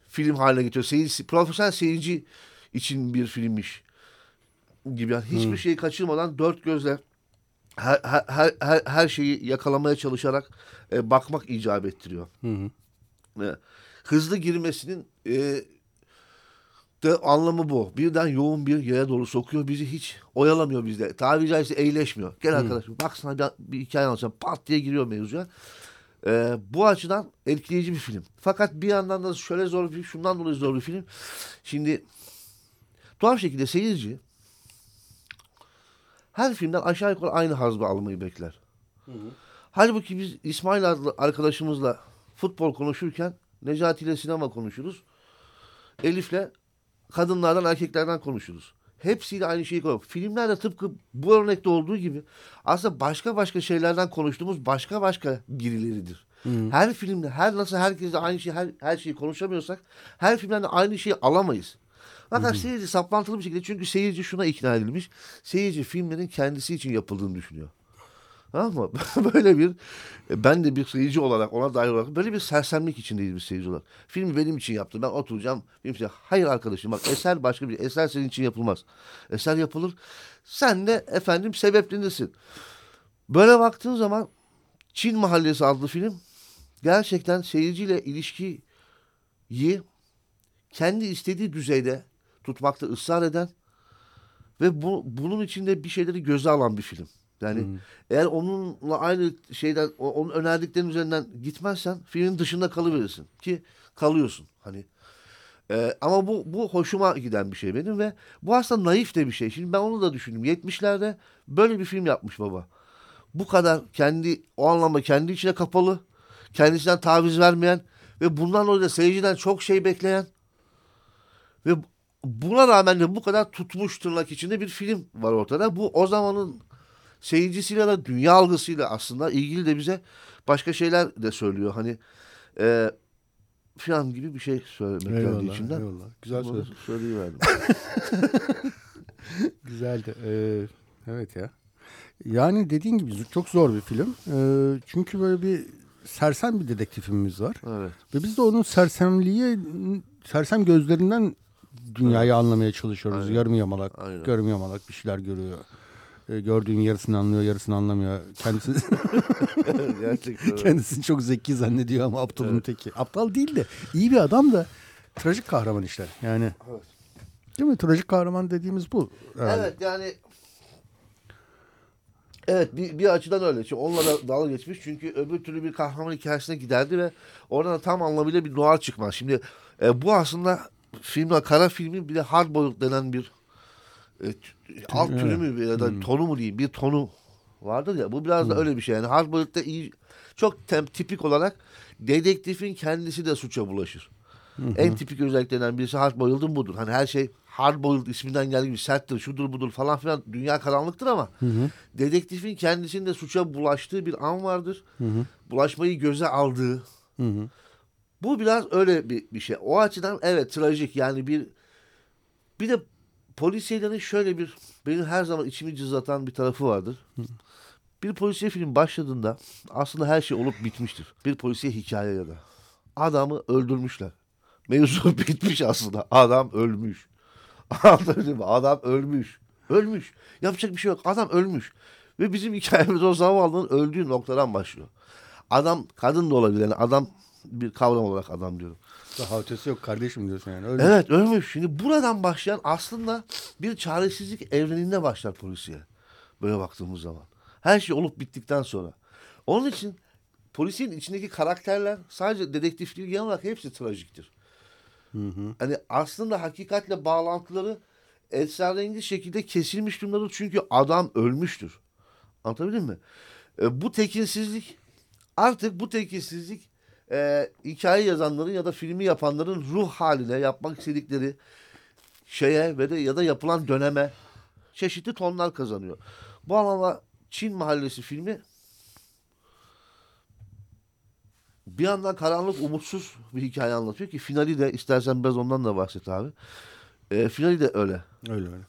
film haline getiriyor. Seyirci, profesyonel seyirci için bir filmmiş gibi. Yani hiçbir şeyi kaçırmadan dört gözle her, her, her, her, şeyi yakalamaya çalışarak e, bakmak icap ettiriyor. E, hızlı girmesinin e, de anlamı bu. Birden yoğun bir yere doğru sokuyor. Bizi hiç oyalamıyor bizde. Tabiri caizse eğleşmiyor. Gel arkadaşım bak sana bir, bir hikaye anlatacağım. Pat diye giriyor mevzuya. E, bu açıdan etkileyici bir film. Fakat bir yandan da şöyle zor bir. Şundan dolayı zor bir film. Şimdi tuhaf şekilde seyirci her filmden aşağı yukarı aynı hazbı almayı bekler. Halbuki biz İsmail adlı arkadaşımızla futbol konuşurken Necati ile sinema konuşuruz. Elif'le kadınlardan erkeklerden konuşuruz. Hepsiyle aynı şeyi konuşuyoruz. Filmlerde tıpkı bu örnekte olduğu gibi aslında başka başka şeylerden konuştuğumuz başka başka birileridir. Her filmde her nasıl herkesle aynı şey her, her şeyi konuşamıyorsak her filmden de aynı şeyi alamayız. Fakat seyirci saplantılı bir şekilde çünkü seyirci şuna ikna edilmiş. Seyirci filmlerin kendisi için yapıldığını düşünüyor. Tamam mı? böyle bir ben de bir seyirci olarak ona dair olarak böyle bir sersemlik içindeyiz biz seyirci olarak. Filmi benim için yaptı. Ben oturacağım. Film için. Hayır arkadaşım bak eser başka bir eser senin için yapılmaz. Eser yapılır. Sen de efendim sebeplenirsin. Böyle baktığın zaman Çin Mahallesi adlı film gerçekten seyirciyle ilişkiyi kendi istediği düzeyde tutmakta ısrar eden ve bu, bunun içinde bir şeyleri göze alan bir film. Yani eğer onunla aynı şeyden onun önerdiklerinin üzerinden gitmezsen filmin dışında kalıverirsin ki kalıyorsun hani. Ee, ama bu bu hoşuma giden bir şey benim ve bu aslında naif de bir şey. Şimdi ben onu da düşündüm. 70'lerde böyle bir film yapmış baba. Bu kadar kendi o anlamda kendi içine kapalı, kendisinden taviz vermeyen ve bundan dolayı da seyirciden çok şey bekleyen ve buna rağmen de bu kadar tutmuş tırnak içinde bir film var ortada. Bu o zamanın seyircisiyle de dünya algısıyla aslında ilgili de bize başka şeyler de söylüyor. Hani e, falan gibi bir şey söylemek eyvallah, geldi içimden. Eyvallah. Güzel söz. Söyleyiverdim. Güzeldi. Ee, evet ya. Yani dediğin gibi çok zor bir film. Ee, çünkü böyle bir sersem bir dedektifimiz var. Evet. Ve biz de onun sersemliği, sersem gözlerinden dünyayı evet. anlamaya çalışıyoruz. Aynen. Yarım yamalak, Aynen. yarım yamalak bir şeyler görüyor. E, gördüğün yarısını anlıyor, yarısını anlamıyor. Kendisi Gerçekten. kendisini çok zeki zannediyor ama aptalın evet. teki. Aptal değil de iyi bir adam da trajik kahraman işte. Yani evet. Değil mi? Trajik kahraman dediğimiz bu. Herhalde. Evet yani Evet bir, bir açıdan öyle. Çünkü onunla da dalga geçmiş. Çünkü öbür türlü bir kahraman hikayesine giderdi ve oradan tam anlamıyla bir noir çıkmaz. Şimdi e, bu aslında filmde kara filmin bir de hard boiled denen bir e, alt türü mü ya da hmm. tonu mu diyeyim bir tonu vardır ya. Bu biraz da hmm. öyle bir şey. Yani boiled'de iyi çok tem, tipik olarak dedektifin kendisi de suça bulaşır. Hı hı. En tipik özelliklerinden birisi hard boiled'ın budur. Hani her şey hard boiled isminden geldiği gibi serttir, şudur budur falan filan dünya karanlıktır ama hı hı. dedektifin kendisinde suça bulaştığı bir an vardır. Hı hı. Bulaşmayı göze aldığı. Hı hı. Bu biraz öyle bir, bir şey. O açıdan evet trajik yani bir bir de polisiyelerin şöyle bir benim her zaman içimi cızlatan bir tarafı vardır. Bir polisiye film başladığında aslında her şey olup bitmiştir. Bir polisiye hikaye ya da. Adamı öldürmüşler. Mevzu bitmiş aslında. Adam ölmüş. Anladın mı? Adam ölmüş. Ölmüş. Yapacak bir şey yok. Adam ölmüş. Ve bizim hikayemiz o zavallının öldüğü noktadan başlıyor. Adam kadın da olabilir. Yani adam bir kavram olarak adam diyorum. Daha ötesi yok kardeşim diyorsun yani. Ölmüş. Evet ölmüş. Şimdi buradan başlayan aslında bir çaresizlik evreninde başlar polisiye. Böyle baktığımız zaman. Her şey olup bittikten sonra. Onun için polisin içindeki karakterler sadece dedektifliği genel olarak hepsi trajiktir. Hı hı. Hani aslında hakikatle bağlantıları esrarengiz şekilde kesilmiş durumdadır. Çünkü adam ölmüştür. Anlatabildim mi? E, bu tekinsizlik artık bu tekinsizlik e, hikaye yazanların ya da filmi yapanların ruh haline yapmak istedikleri şeye ve de ya da yapılan döneme çeşitli tonlar kazanıyor. Bu anlamda Çin Mahallesi filmi bir yandan karanlık, umutsuz bir hikaye anlatıyor ki finali de istersen biraz ondan da bahset abi. E, finali de öyle. Öyle öyle.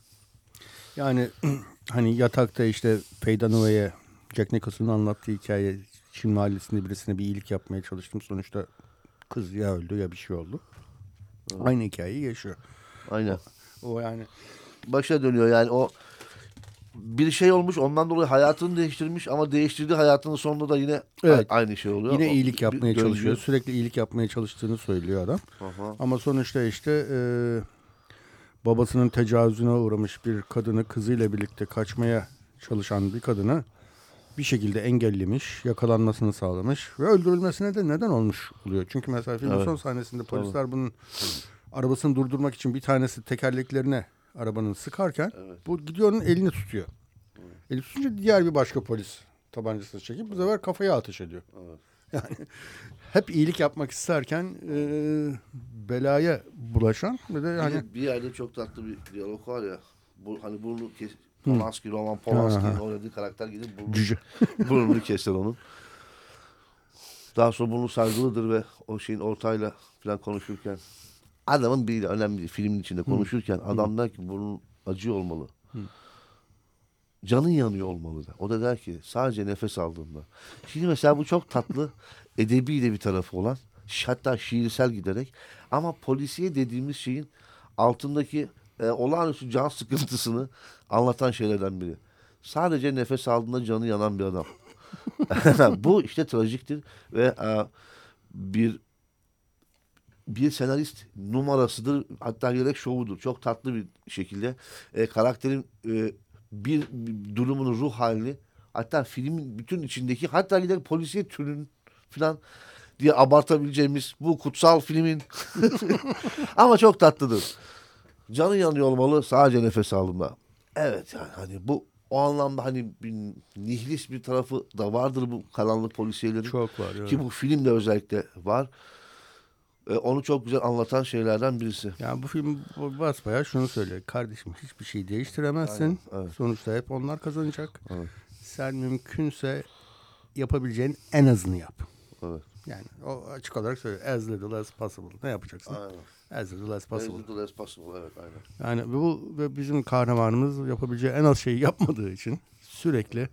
Yani hani yatakta işte Feydanova'ya Jack Nicholson'ın anlattığı hikaye Çin mahallesinde birisine bir iyilik yapmaya çalıştım. Sonuçta kız ya öldü ya bir şey oldu. Evet. Aynı hikayeyi yaşıyor. Aynen. O, o yani başa dönüyor yani o bir şey olmuş ondan dolayı hayatını değiştirmiş ama değiştirdiği hayatının sonunda da yine evet. aynı şey oluyor. Yine iyilik yapmaya çalışıyor. Sürekli iyilik yapmaya çalıştığını söylüyor adam. Aha. Ama sonuçta işte e, babasının tecavüzüne uğramış bir kadını kızıyla birlikte kaçmaya çalışan bir kadını bir şekilde engellemiş, yakalanmasını sağlamış ve öldürülmesine de neden olmuş oluyor. Çünkü mesela filmin evet. son sahnesinde polisler evet. bunun arabasını durdurmak için bir tanesi tekerleklerine arabanın sıkarken evet. bu gidiyor onun elini tutuyor. Evet. Eli tutunca diğer bir başka polis tabancasını çekip bu sefer kafaya ateş ediyor. Evet. Yani hep iyilik yapmak isterken e, belaya bulaşan ve de hani bir yerde çok tatlı bir diyalog var ya. Bu hani burnu kes, Polanski, Roman Polanski'nin oynadığı karakter gidip burnu, burnunu keser onun. Daha sonra burnu sargılıdır ve o şeyin ortayla falan konuşurken adamın biriyle önemli değil, filmin içinde konuşurken Hı. adam der ki burnun acıyor olmalı. Hı. Canın yanıyor olmalı da. O da der ki sadece nefes aldığında. Şimdi mesela bu çok tatlı edebi de bir tarafı olan hatta şiirsel giderek ama polisiye dediğimiz şeyin altındaki e, olağanüstü can sıkıntısını anlatan şeylerden biri. Sadece nefes aldığında canı yanan bir adam. Bu işte trajiktir ve e, bir bir senarist numarasıdır. Hatta gerek şovudur. Çok tatlı bir şekilde e, karakterin e, bir, bir durumunu, ruh halini hatta filmin bütün içindeki hatta gider polisiye türünün falan diye abartabileceğimiz bu kutsal filmin ama çok tatlıdır. Canı yanıyor olmalı sadece nefes aldığında. Evet yani hani bu o anlamda hani bir nihilist bir tarafı da vardır bu karanlık polisiyelerin. Çok var. Ki bu filmde özellikle var. Ee, onu çok güzel anlatan şeylerden birisi. Yani bu film basbaya şunu söylüyor. Kardeşim hiçbir şey değiştiremezsin. Aynen, evet. Sonuçta hep onlar kazanacak. Evet. Sen mümkünse yapabileceğin en azını yap. Evet. Yani o açık olarak söylüyor. As little as possible. Ne yapacaksın? Aynen. As little as possible. As little as possible evet aynen. Yani bu ve bizim kahramanımız yapabileceği en az şeyi yapmadığı için sürekli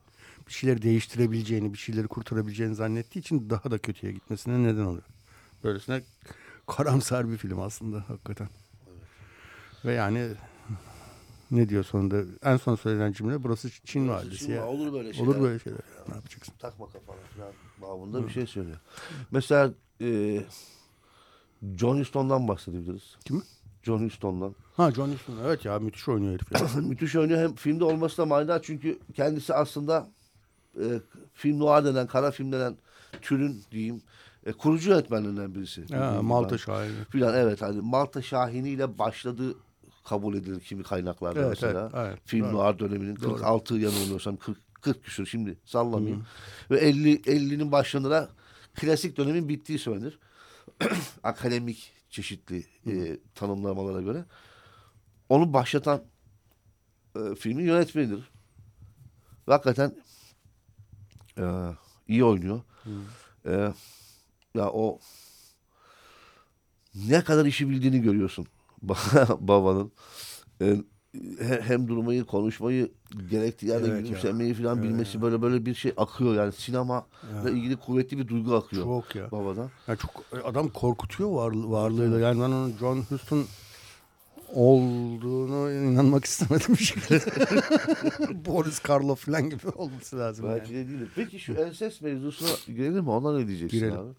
bir şeyleri değiştirebileceğini, bir şeyleri kurtarabileceğini zannettiği için daha da kötüye gitmesine neden oluyor. Böylesine karamsar bir film aslında hakikaten. Ve yani ne diyor sonunda? En son söylenen cümle burası Çin valisi Şimdi ya. Olur böyle şeyler. Olur böyle şeyler. Ne yapacaksın? Takma kafana falan babında bir şey söylüyor. Mesela e, John Huston'dan bahsedebiliriz. Kimi? John Huston'dan. Ha John Huston evet ya müthiş oynuyor herif ya. Müthiş oynuyor. Hem filmde olması da manidar çünkü kendisi aslında e, film noir denen, kara film denen türün diyeyim e, kurucu yönetmenlerinden birisi. ha, Malta şahidi. Filan evet hani Malta Şahini ile başladığı kabul edilir kimi kaynaklarda Evet, mesela. evet, evet. film Doğru. noir döneminin Doğru. 46 yanılmıyorsam 40 40 küsur şimdi sallamayayım. Ve 50 50'nin başlarında klasik dönemin bittiği söylenir. Akademik çeşitli e, tanımlamalara göre. Onu başlatan e, filmin yönetmenidir. Ve hakikaten e, iyi oynuyor. E, ya o ne kadar işi bildiğini görüyorsun babanın. E, hem durmayı, konuşmayı gerektiği yerde Evet ya. gülümsemeyi falan Evet bilmesi böyle böyle bir şey akıyor yani sinema ile ilgili kuvvetli bir duygu akıyor Çok ya. babadan. Ya çok adam korkutuyor varlı, varlığıyla. Yani ben onun John Huston olduğunu inanmak istemedim bir şekilde. Boris Karloff falan gibi olması lazım. Belki Yani. de değil. Peki şu enses mevzusuna girelim mi? Ona ne diyeceksin Girelim. abi?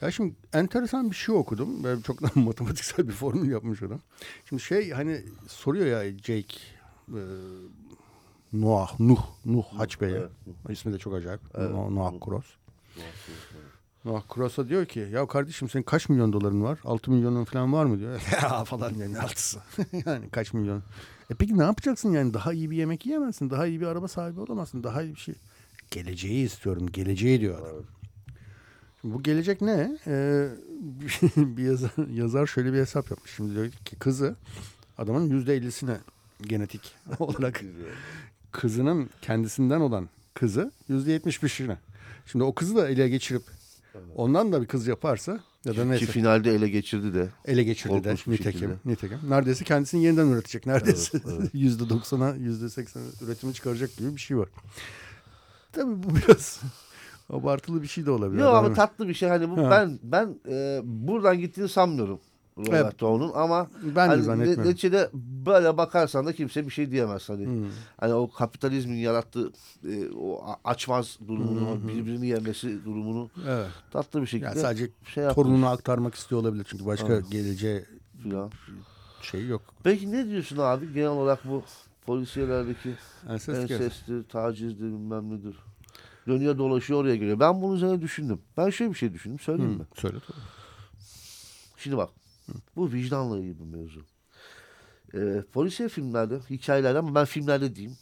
Ya şimdi enteresan bir şey okudum. Ben çok da matematiksel bir formül yapmış adam. Şimdi şey hani soruyor ya Jake e, Noah, Nuh, Nuh Haç Bey'e. evet, İsmi de çok acayip. Noah, Noah Cross. Noah Cross'a diyor ki ya kardeşim senin kaç milyon doların var? 6 milyonun falan var mı diyor. Ya falan ne altısı. yani kaç milyon. E peki ne yapacaksın yani? Daha iyi bir yemek yiyemezsin. Daha iyi bir araba sahibi olamazsın. Daha iyi bir şey. Geleceği istiyorum. Geleceği diyor adam. Şimdi bu gelecek ne? Ee, bir yazar, yazar şöyle bir hesap yapmış. Şimdi diyor ki kızı adamın yüzde ellisine genetik olarak kızının kendisinden olan kızı yüzde yetmiş beşine. Şimdi o kızı da ele geçirip ondan da bir kız yaparsa ya da Ki neyse finalde ele geçirdi de. ele geçirdi de korkunç nitekim, şekilde. nitekim. Neredeyse kendisini yeniden üretecek. Neredeyse yüzde doksana yüzde seksene üretimi çıkaracak gibi bir şey var. Tabii bu biraz abartılı bir şey de olabilir. Yok ama tatlı bir şey. Hani bu Ha. ben ben e, buradan gittiğini sanmıyorum. Roberto'nun ama Ben de hani ne- neticede böyle bakarsan da kimse bir şey diyemez hani. Hmm. Hani o kapitalizmin yarattığı e, o açmaz durumunu, o birbirini yemesi durumunu Evet. tatlı bir şekilde Yani sadece şey yapmış torununa aktarmak istiyor olabilir çünkü başka Evet. geleceğe filan. şey yok. Peki ne diyorsun abi genel olarak bu polisiyelerdeki Ensest gel. ensestir, tacizdir bilmem nedir. Dönüyor dolaşıyor oraya geliyor. Ben bunun üzerine düşündüm. Ben şöyle bir şey düşündüm. Söyleyeyim mi? Hı, söyle tabii. Şimdi bak. Bu vicdanla ilgili bir mevzu. Ee, polisiye filmlerde, hikayelerde ama ben filmlerde diyeyim.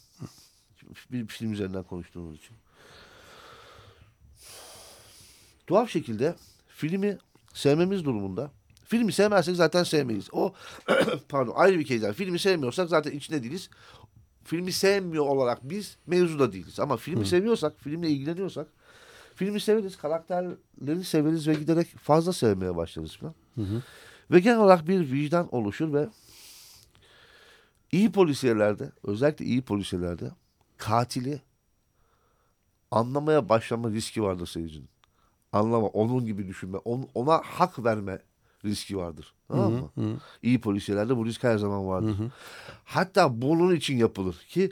Bir film üzerinden konuştuğumuz için. Tuhaf şekilde filmi sevmemiz durumunda. Filmi sevmezsek zaten sevmeyiz. O pardon ayrı bir kez. Filmi sevmiyorsak zaten içinde değiliz. Filmi sevmiyor olarak biz mevzuda değiliz. Ama filmi seviyorsak, filmle ilgileniyorsak filmi severiz, karakterleri severiz ve giderek fazla sevmeye başlarız falan. Ve genel olarak bir vicdan oluşur ve iyi polisiyelerde, özellikle iyi polisiyelerde katili anlamaya başlama riski vardır seyircinin. Anlama, onun gibi düşünme, on- ona hak verme riski vardır. Tamam mı? İyi polisiyelerde bu risk her zaman vardır. Hatta bunun için yapılır ki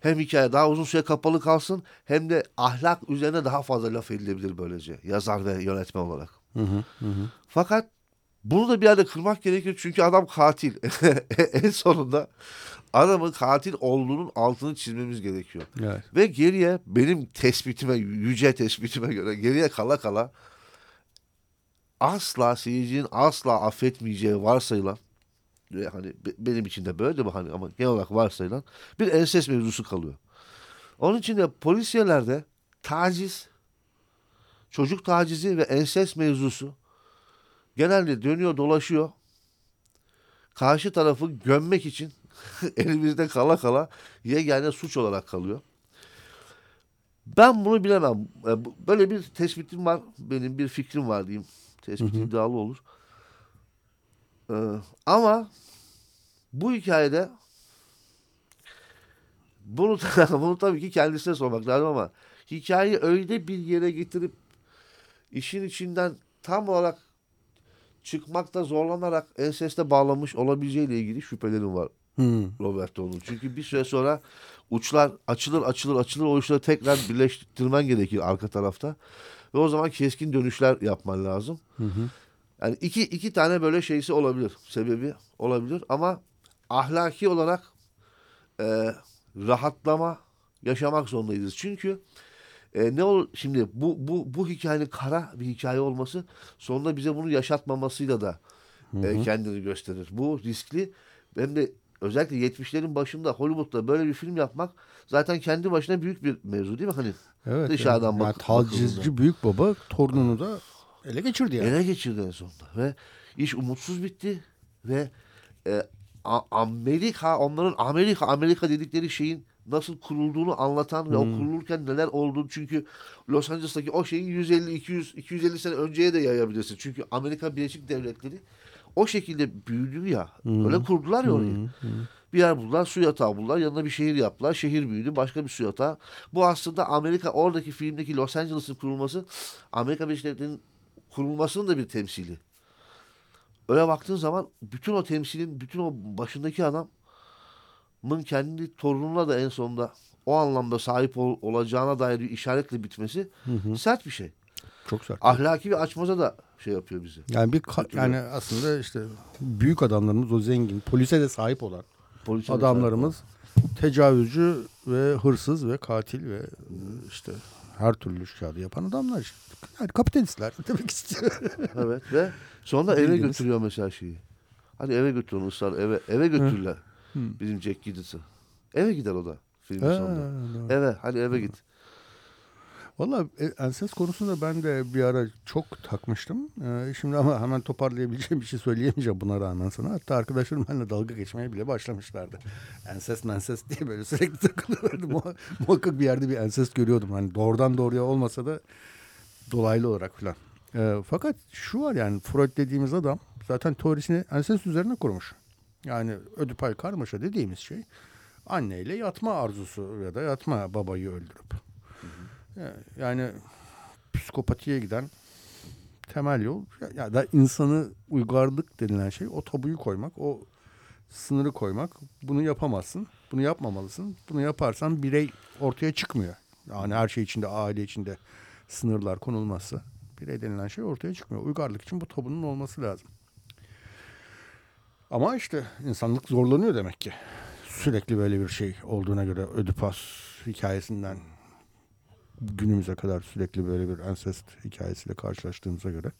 hem hikaye daha uzun süre kapalı kalsın hem de ahlak üzerine daha fazla laf edilebilir böylece yazar ve yönetmen olarak. Fakat bunu da bir yerde kırmak gerekir çünkü adam katil. en sonunda adamın katil olduğunun altını çizmemiz gerekiyor. Evet. Ve geriye benim tespitime, yüce tespitime göre geriye kala kala asla seyircinin asla affetmeyeceği varsayılan ve hani be- benim için de böyle bu hani ama genel olarak varsayılan bir enses mevzusu kalıyor. Onun için de polisiyelerde taciz, çocuk tacizi ve enses mevzusu genelde dönüyor dolaşıyor. Karşı tarafı gömmek için elimizde kala kala yegane suç olarak kalıyor. Ben bunu bilemem. E, böyle bir tespitim var. Benim bir fikrim var diyeyim. Tespit iddialı olur. Ee, ama bu hikayede bunu, bunu tabii ki kendisine sormak lazım ama hikayeyi öyle bir yere getirip işin içinden tam olarak çıkmakta zorlanarak enseste bağlamış olabileceğiyle ilgili şüphelerim var hmm. Roberto'nun. Çünkü bir süre sonra uçlar açılır açılır açılır o uçları tekrar birleştirmen gerekir arka tarafta. Ve o zaman keskin dönüşler yapman lazım. Hı hı. Yani iki, iki tane böyle şeysi olabilir. Sebebi olabilir ama ahlaki olarak e, rahatlama yaşamak zorundayız. Çünkü e, ne olur şimdi bu bu bu hikayenin kara bir hikaye olması sonunda bize bunu yaşatmamasıyla da e, kendini gösterir. Bu riskli. Hem de özellikle 70'lerin başında Hollywood'da böyle bir film yapmak zaten kendi başına büyük bir mevzu değil mi? Hani evet, dışarıdan yani, bak. Yani tacizci büyük baba torununu da ele geçirdi yani. Ele geçirdi en sonunda ve iş umutsuz bitti ve e, Amerika onların Amerika Amerika dedikleri şeyin nasıl kurulduğunu anlatan ve hmm. o kurulurken neler olduğunu çünkü Los Angeles'taki o şeyi 150 200 250 sene önceye de yayabilirsin. Çünkü Amerika Birleşik Devletleri o şekilde büyüdü ya. Hmm. Öyle kurdular ya orayı. Hmm. Hmm. Bir yer buldular, su yatağı buldular. Yanına bir şehir yaptılar. Şehir büyüdü. Başka bir su yatağı. Bu aslında Amerika oradaki filmdeki Los Angeles'ın kurulması Amerika Birleşik Devletleri'nin kurulmasının da bir temsili. Öyle baktığın zaman bütün o temsilin, bütün o başındaki adamın kendi torununa da en sonunda o anlamda sahip ol, olacağına dair bir işaretle bitmesi hı hı. sert bir şey. Çok sert. Ahlaki bir açmaza da şey yapıyor bizi. Yani bir yani aslında işte büyük adamlarımız o zengin, polise de sahip olan polise adamlarımız tecavüzcü ve hırsız ve katil ve işte her türlü kağıdı yapan adamlar işte. Yani kapitalistler demek istiyor. evet ve sonra eve götürüyor mesela şeyi. Hadi eve götürün ısrar eve eve götürürler. Bizim Jack Giddis'i. Eve gider o da filmin ha, sonunda. Doğru. Eve hadi eve git. Valla e, enses konusunda ben de bir ara çok takmıştım. Ee, şimdi ama hemen toparlayabileceğim bir şey söyleyemeyeceğim buna rağmen sana. Hatta arkadaşlarım benimle dalga geçmeye bile başlamışlardı. Enses menses diye böyle sürekli takılıyorlardı. Muhakkak bir yerde bir enses görüyordum. Hani doğrudan doğruya olmasa da dolaylı olarak falan. Ee, fakat şu var yani Freud dediğimiz adam zaten teorisini enses üzerine kurmuş. Yani ödipal karmaşa dediğimiz şey anneyle yatma arzusu ya da yatma babayı öldürüp yani psikopatiye giden temel yol ya da insanı uygarlık denilen şey o tabuyu koymak, o sınırı koymak. Bunu yapamazsın, bunu yapmamalısın. Bunu yaparsan birey ortaya çıkmıyor. Yani her şey içinde, aile içinde sınırlar konulmazsa birey denilen şey ortaya çıkmıyor. Uygarlık için bu tabunun olması lazım. Ama işte insanlık zorlanıyor demek ki. Sürekli böyle bir şey olduğuna göre Ödüpas hikayesinden günümüze kadar sürekli böyle bir ancest hikayesiyle karşılaştığımıza göre.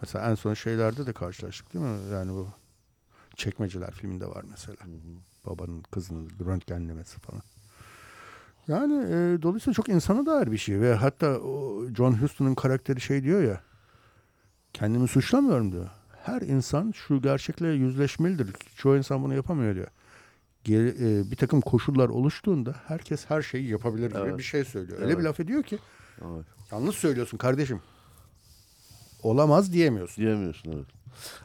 Mesela en son şeylerde de karşılaştık değil mi? Yani bu Çekmeceler filminde var mesela. Hı hı. Babanın kızının röntgenlemesi falan. Yani e, dolayısıyla çok insana dair bir şey ve hatta o John Huston'un karakteri şey diyor ya kendimi suçlamıyorum diyor. Her insan şu gerçekle yüzleşmelidir. Çoğu insan bunu yapamıyor diyor bir takım koşullar oluştuğunda herkes her şeyi yapabilir gibi evet. bir şey söylüyor. Öyle evet. bir laf ediyor ki evet. yanlış söylüyorsun kardeşim. Olamaz diyemiyorsun. Diyemiyorsun evet.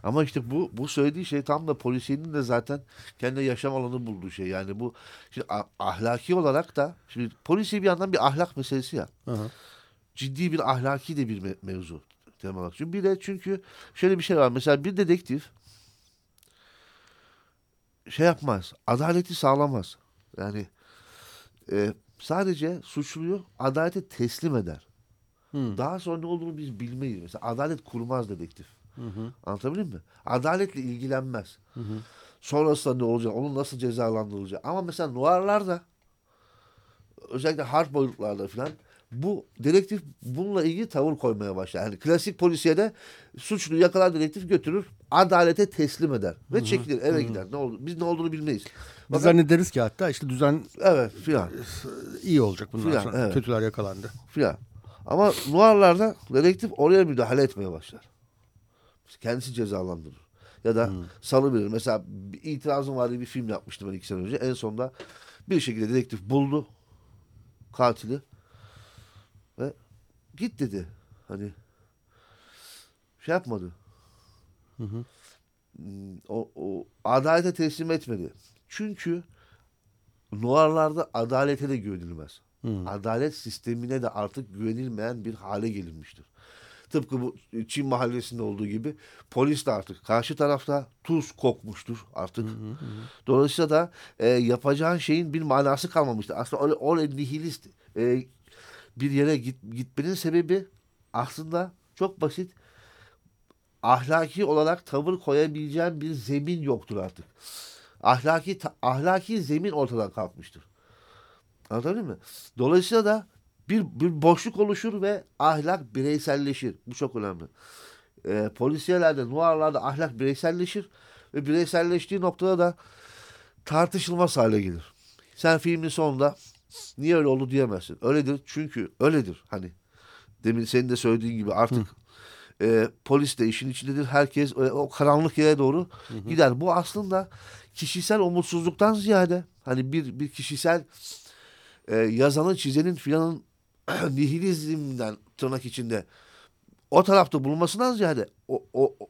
Ama işte bu bu söylediği şey tam da polisiyenin de zaten kendi yaşam alanı bulduğu şey. Yani bu şimdi ahlaki olarak da şimdi polisiye bir yandan bir ahlak meselesi ya. Hı. Ciddi bir ahlaki de bir me mevzu temel olarak. Çünkü bir de çünkü şöyle bir şey var. Mesela bir dedektif şey yapmaz. Adaleti sağlamaz. Yani e, sadece suçluyu adalete teslim eder. Hmm. Daha sonra ne olduğunu biz bilmeyiz. Mesela adalet kurmaz dedektif. Hı hı. Anlatabildim mi? Adaletle ilgilenmez. Hı hı. Sonrasında ne olacak? Onun nasıl cezalandırılacak? Ama mesela noirlarda özellikle harp boyutlarda falan bu dedektif bununla ilgili tavır koymaya başlar. Yani klasik polisiyede suçlu yakalar dedektif götürür adalete teslim eder ve çekilir eve Hı-hı. gider. Ne oldu? Biz ne olduğunu bilmeyiz. Biz zannederiz ki hatta işte düzen evet filan iyi olacak bundan filan, sonra. Evet. Kötüler yakalandı. Filan. Ama Noir'larda dedektif oraya müdahale etmeye başlar. Kendisi cezalandırır. Ya da hmm. salıverir. Mesela itirazım vardı bir film yapmıştım ben iki sene önce. En sonunda bir şekilde dedektif buldu katili Ve git dedi. Hani şey yapmadı. Hı hı. Hmm, o, o adalete teslim etmedi. Çünkü Noirlarda adalete de güvenilmez. Hmm. Adalet sistemine de artık güvenilmeyen bir hale gelinmiştir. Tıpkı bu Çin mahallesinde olduğu gibi polis de artık karşı tarafta tuz kokmuştur artık. Hı hı hı. Dolayısıyla da e, yapacağın şeyin bir manası kalmamıştır. Aslında öyle, öyle nihilist e, bir yere git, gitmenin sebebi aslında çok basit. Ahlaki olarak tavır koyabileceğin bir zemin yoktur artık. Ahlaki ahlaki zemin ortadan kalkmıştır. Anladın mı? Dolayısıyla da bir, bir boşluk oluşur ve ahlak bireyselleşir. Bu çok önemli. E, polisiyelerde, nuarlarda ahlak bireyselleşir ve bireyselleştiği noktada da tartışılmaz hale gelir. Sen filmin sonunda niye öyle oldu diyemezsin. Öyledir çünkü öyledir. Hani demin senin de söylediğin gibi artık e, polis de işin içindedir. Herkes e, o karanlık yere doğru hı hı. gider. Bu aslında kişisel umutsuzluktan ziyade hani bir bir kişisel e, yazanın, çizenin filanın nihilizmden tırnak içinde o tarafta bulunmasından ziyade o, o, o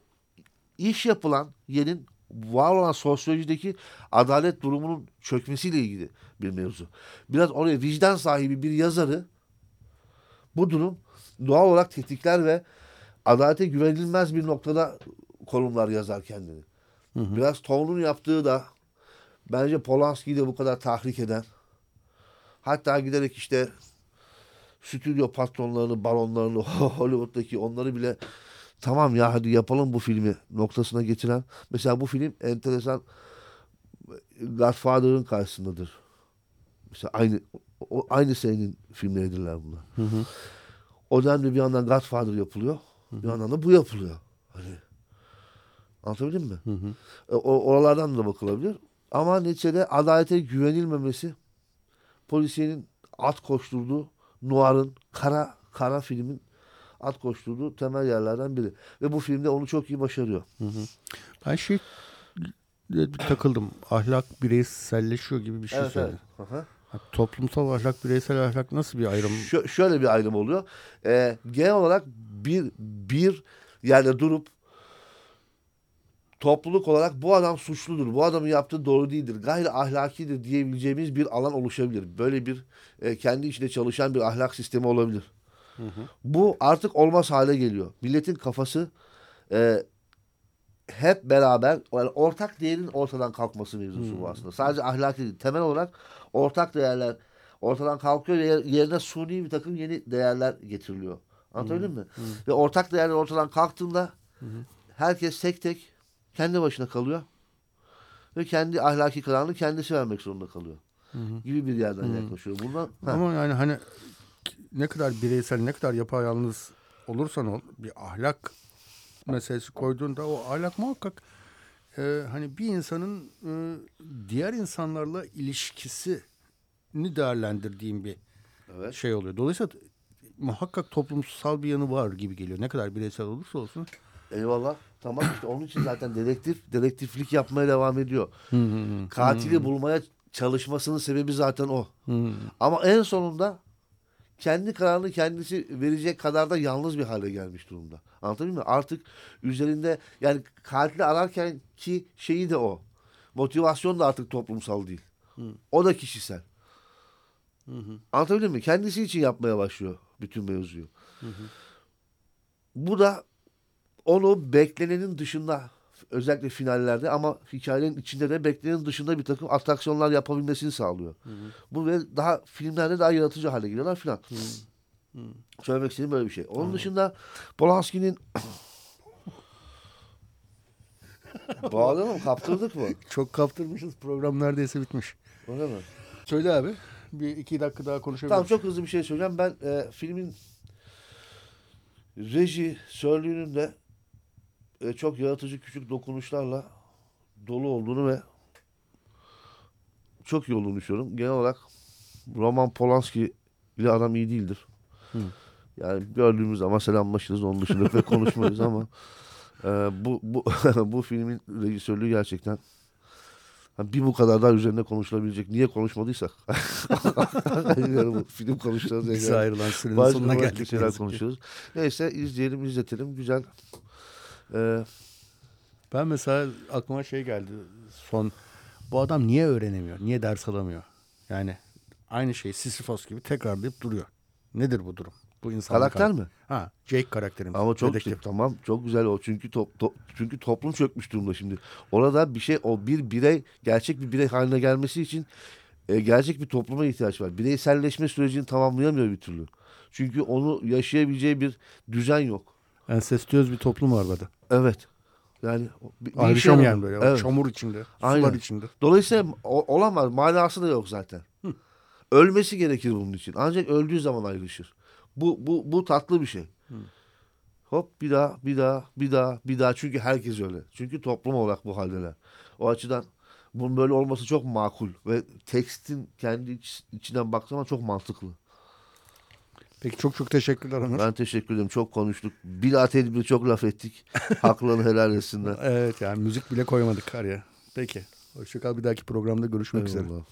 iş yapılan yerin var olan sosyolojideki adalet durumunun çökmesiyle ilgili bir mevzu. Biraz oraya vicdan sahibi bir yazarı bu durum doğal olarak tetikler ve adalete güvenilmez bir noktada konumlar yazar kendini. Hı hı. Biraz Town'un yaptığı da bence Polanski'yi de bu kadar tahrik eden hatta giderek işte stüdyo patronlarını, baronlarını, Hollywood'daki onları bile tamam ya hadi yapalım bu filmi noktasına getiren. Mesela bu film enteresan Godfather'ın karşısındadır. Mesela aynı o, aynı senenin filmleridirler bunlar. Hı hı. O dönemde bir yandan Godfather yapılıyor. Hı hı. Bir yandan da bu yapılıyor. Hani Anlatabildim mi? Hı hı. E, o, oralardan da bakılabilir. Ama neticede adalete güvenilmemesi polisiyenin at koşturduğu Noir'ın kara kara filmin at koşturduğu temel yerlerden biri. Ve bu filmde onu çok iyi başarıyor. Hı hı. Ben şey takıldım. Ahlak bireyselleşiyor gibi bir şey evet, söyledin. Evet. Toplumsal ahlak, bireysel ahlak nasıl bir ayrım? Ş- şöyle bir ayrım oluyor. Ee, genel olarak bir bir yerde durup topluluk olarak bu adam suçludur, bu adamın yaptığı doğru değildir, gayri ahlakidir diyebileceğimiz bir alan oluşabilir. Böyle bir e, kendi içinde çalışan bir ahlak sistemi olabilir. Hı hı. Bu artık olmaz hale geliyor. Milletin kafası e, hep beraber yani ortak değerin ortadan kalkması mevzusu hmm. bu aslında. Sadece ahlaki değil. Temel olarak ortak değerler ortadan kalkıyor ve yerine suni bir takım yeni değerler getiriliyor. Anlatabildim hmm. mi? Hmm. Ve ortak değerler ortadan kalktığında hmm. herkes tek tek kendi başına kalıyor. Ve kendi ahlaki kararını kendisi vermek zorunda kalıyor. Hı hı. Gibi bir yerden hı. yaklaşıyor. Bundan, Ama yani hani ne kadar bireysel, ne kadar yapayalnız olursan ol bir ahlak meselesi koyduğunda o ahlak muhakkak e, hani bir insanın e, diğer insanlarla ilişkisini değerlendirdiğim bir evet. şey oluyor. Dolayısıyla muhakkak toplumsal bir yanı var gibi geliyor. Ne kadar bireysel olursa olsun. Eyvallah. Tamam işte onun için zaten dedektif dedektiflik yapmaya devam ediyor. Katili bulmaya çalışmasının sebebi zaten o. Ama en sonunda kendi kararını kendisi verecek kadar da yalnız bir hale gelmiş durumda. Anlatabiliyor muyum? Artık üzerinde yani katili ararken ki şeyi de o. Motivasyon da artık toplumsal değil. Hı. O da kişisel. Hı hı. Anlatabiliyor muyum? Kendisi için yapmaya başlıyor bütün mevzuyu. Hı hı. Bu da onu beklenenin dışında özellikle finallerde ama hikayenin içinde de beklenenin dışında bir takım atraksiyonlar yapabilmesini sağlıyor. Hı hı. Bu ve daha filmlerde daha yaratıcı hale geliyorlar filan. Söylemek istediğim böyle bir şey. Onun hı. dışında Polanski'nin Bağlı mı? Kaptırdık mı? Çok kaptırmışız. Program neredeyse bitmiş. Öyle mi? Söyle abi. Bir iki dakika daha konuşabiliriz. Tamam çok hızlı bir şey söyleyeceğim. Ben e, filmin reji sörlüğünün de e, çok yaratıcı küçük dokunuşlarla dolu olduğunu ve çok iyi olduğunu düşünüyorum. Genel olarak Roman Polanski ile adam iyi değildir. Hı. Yani gördüğümüz zaman selamlaşırız. Onun dışında pek konuşmayız ama e, bu bu bu filmin rejisörlüğü gerçekten Ha, bir bu kadar daha üzerine konuşulabilecek. Niye konuşmadıysak. yani bu film konuşacağız. Bize Yani. ayrılan sürenin sonuna geldik. şeyler konuşuyoruz. Neyse izleyelim izletelim. Güzel. Ee, Ben mesela aklıma şey geldi son. Bu adam niye öğrenemiyor? Niye ders alamıyor? Yani aynı şeyi Sisyphos gibi tekrarlayıp duruyor. Nedir bu durum? Bu insan karakter mi? Ha, Jake karakterimiz. Ama çok dedektif. tamam çok güzel o çünkü top, top- çünkü toplum çökmüş durumda şimdi. Orada bir şey o bir birey gerçek bir birey haline gelmesi için e, gerçek bir topluma ihtiyaç var. Bireyselleşme sürecini tamamlayamıyor bir türlü. Çünkü onu yaşayabileceği bir düzen yok. Ensestiyöz bir toplum var burada. Evet. Yani bir, bir Ayrışam yaramıyor. yani böyle. Evet. Çamur içinde. Aynen. Sular içinde. Dolayısıyla o- olamaz. Manası da yok zaten. Ölmesi gerekir bunun için. Ancak öldüğü zaman ayrışır. Bu bu bu tatlı bir şey. Hop bir daha bir daha bir daha bir daha çünkü herkes öyle. Çünkü toplum olarak bu haldeler. O açıdan bunun böyle olması çok makul ve tekstin kendi iç- içinden baktığında çok mantıklı. Peki çok çok teşekkürler Onur. Ben teşekkür ederim. Çok konuştuk. Bila tedbir çok laf ettik. Haklarını helal etsinler. Evet yani müzik bile koymadık araya. Peki. Hoşçakal bir dahaki programda görüşmek üzere. Eyvallah.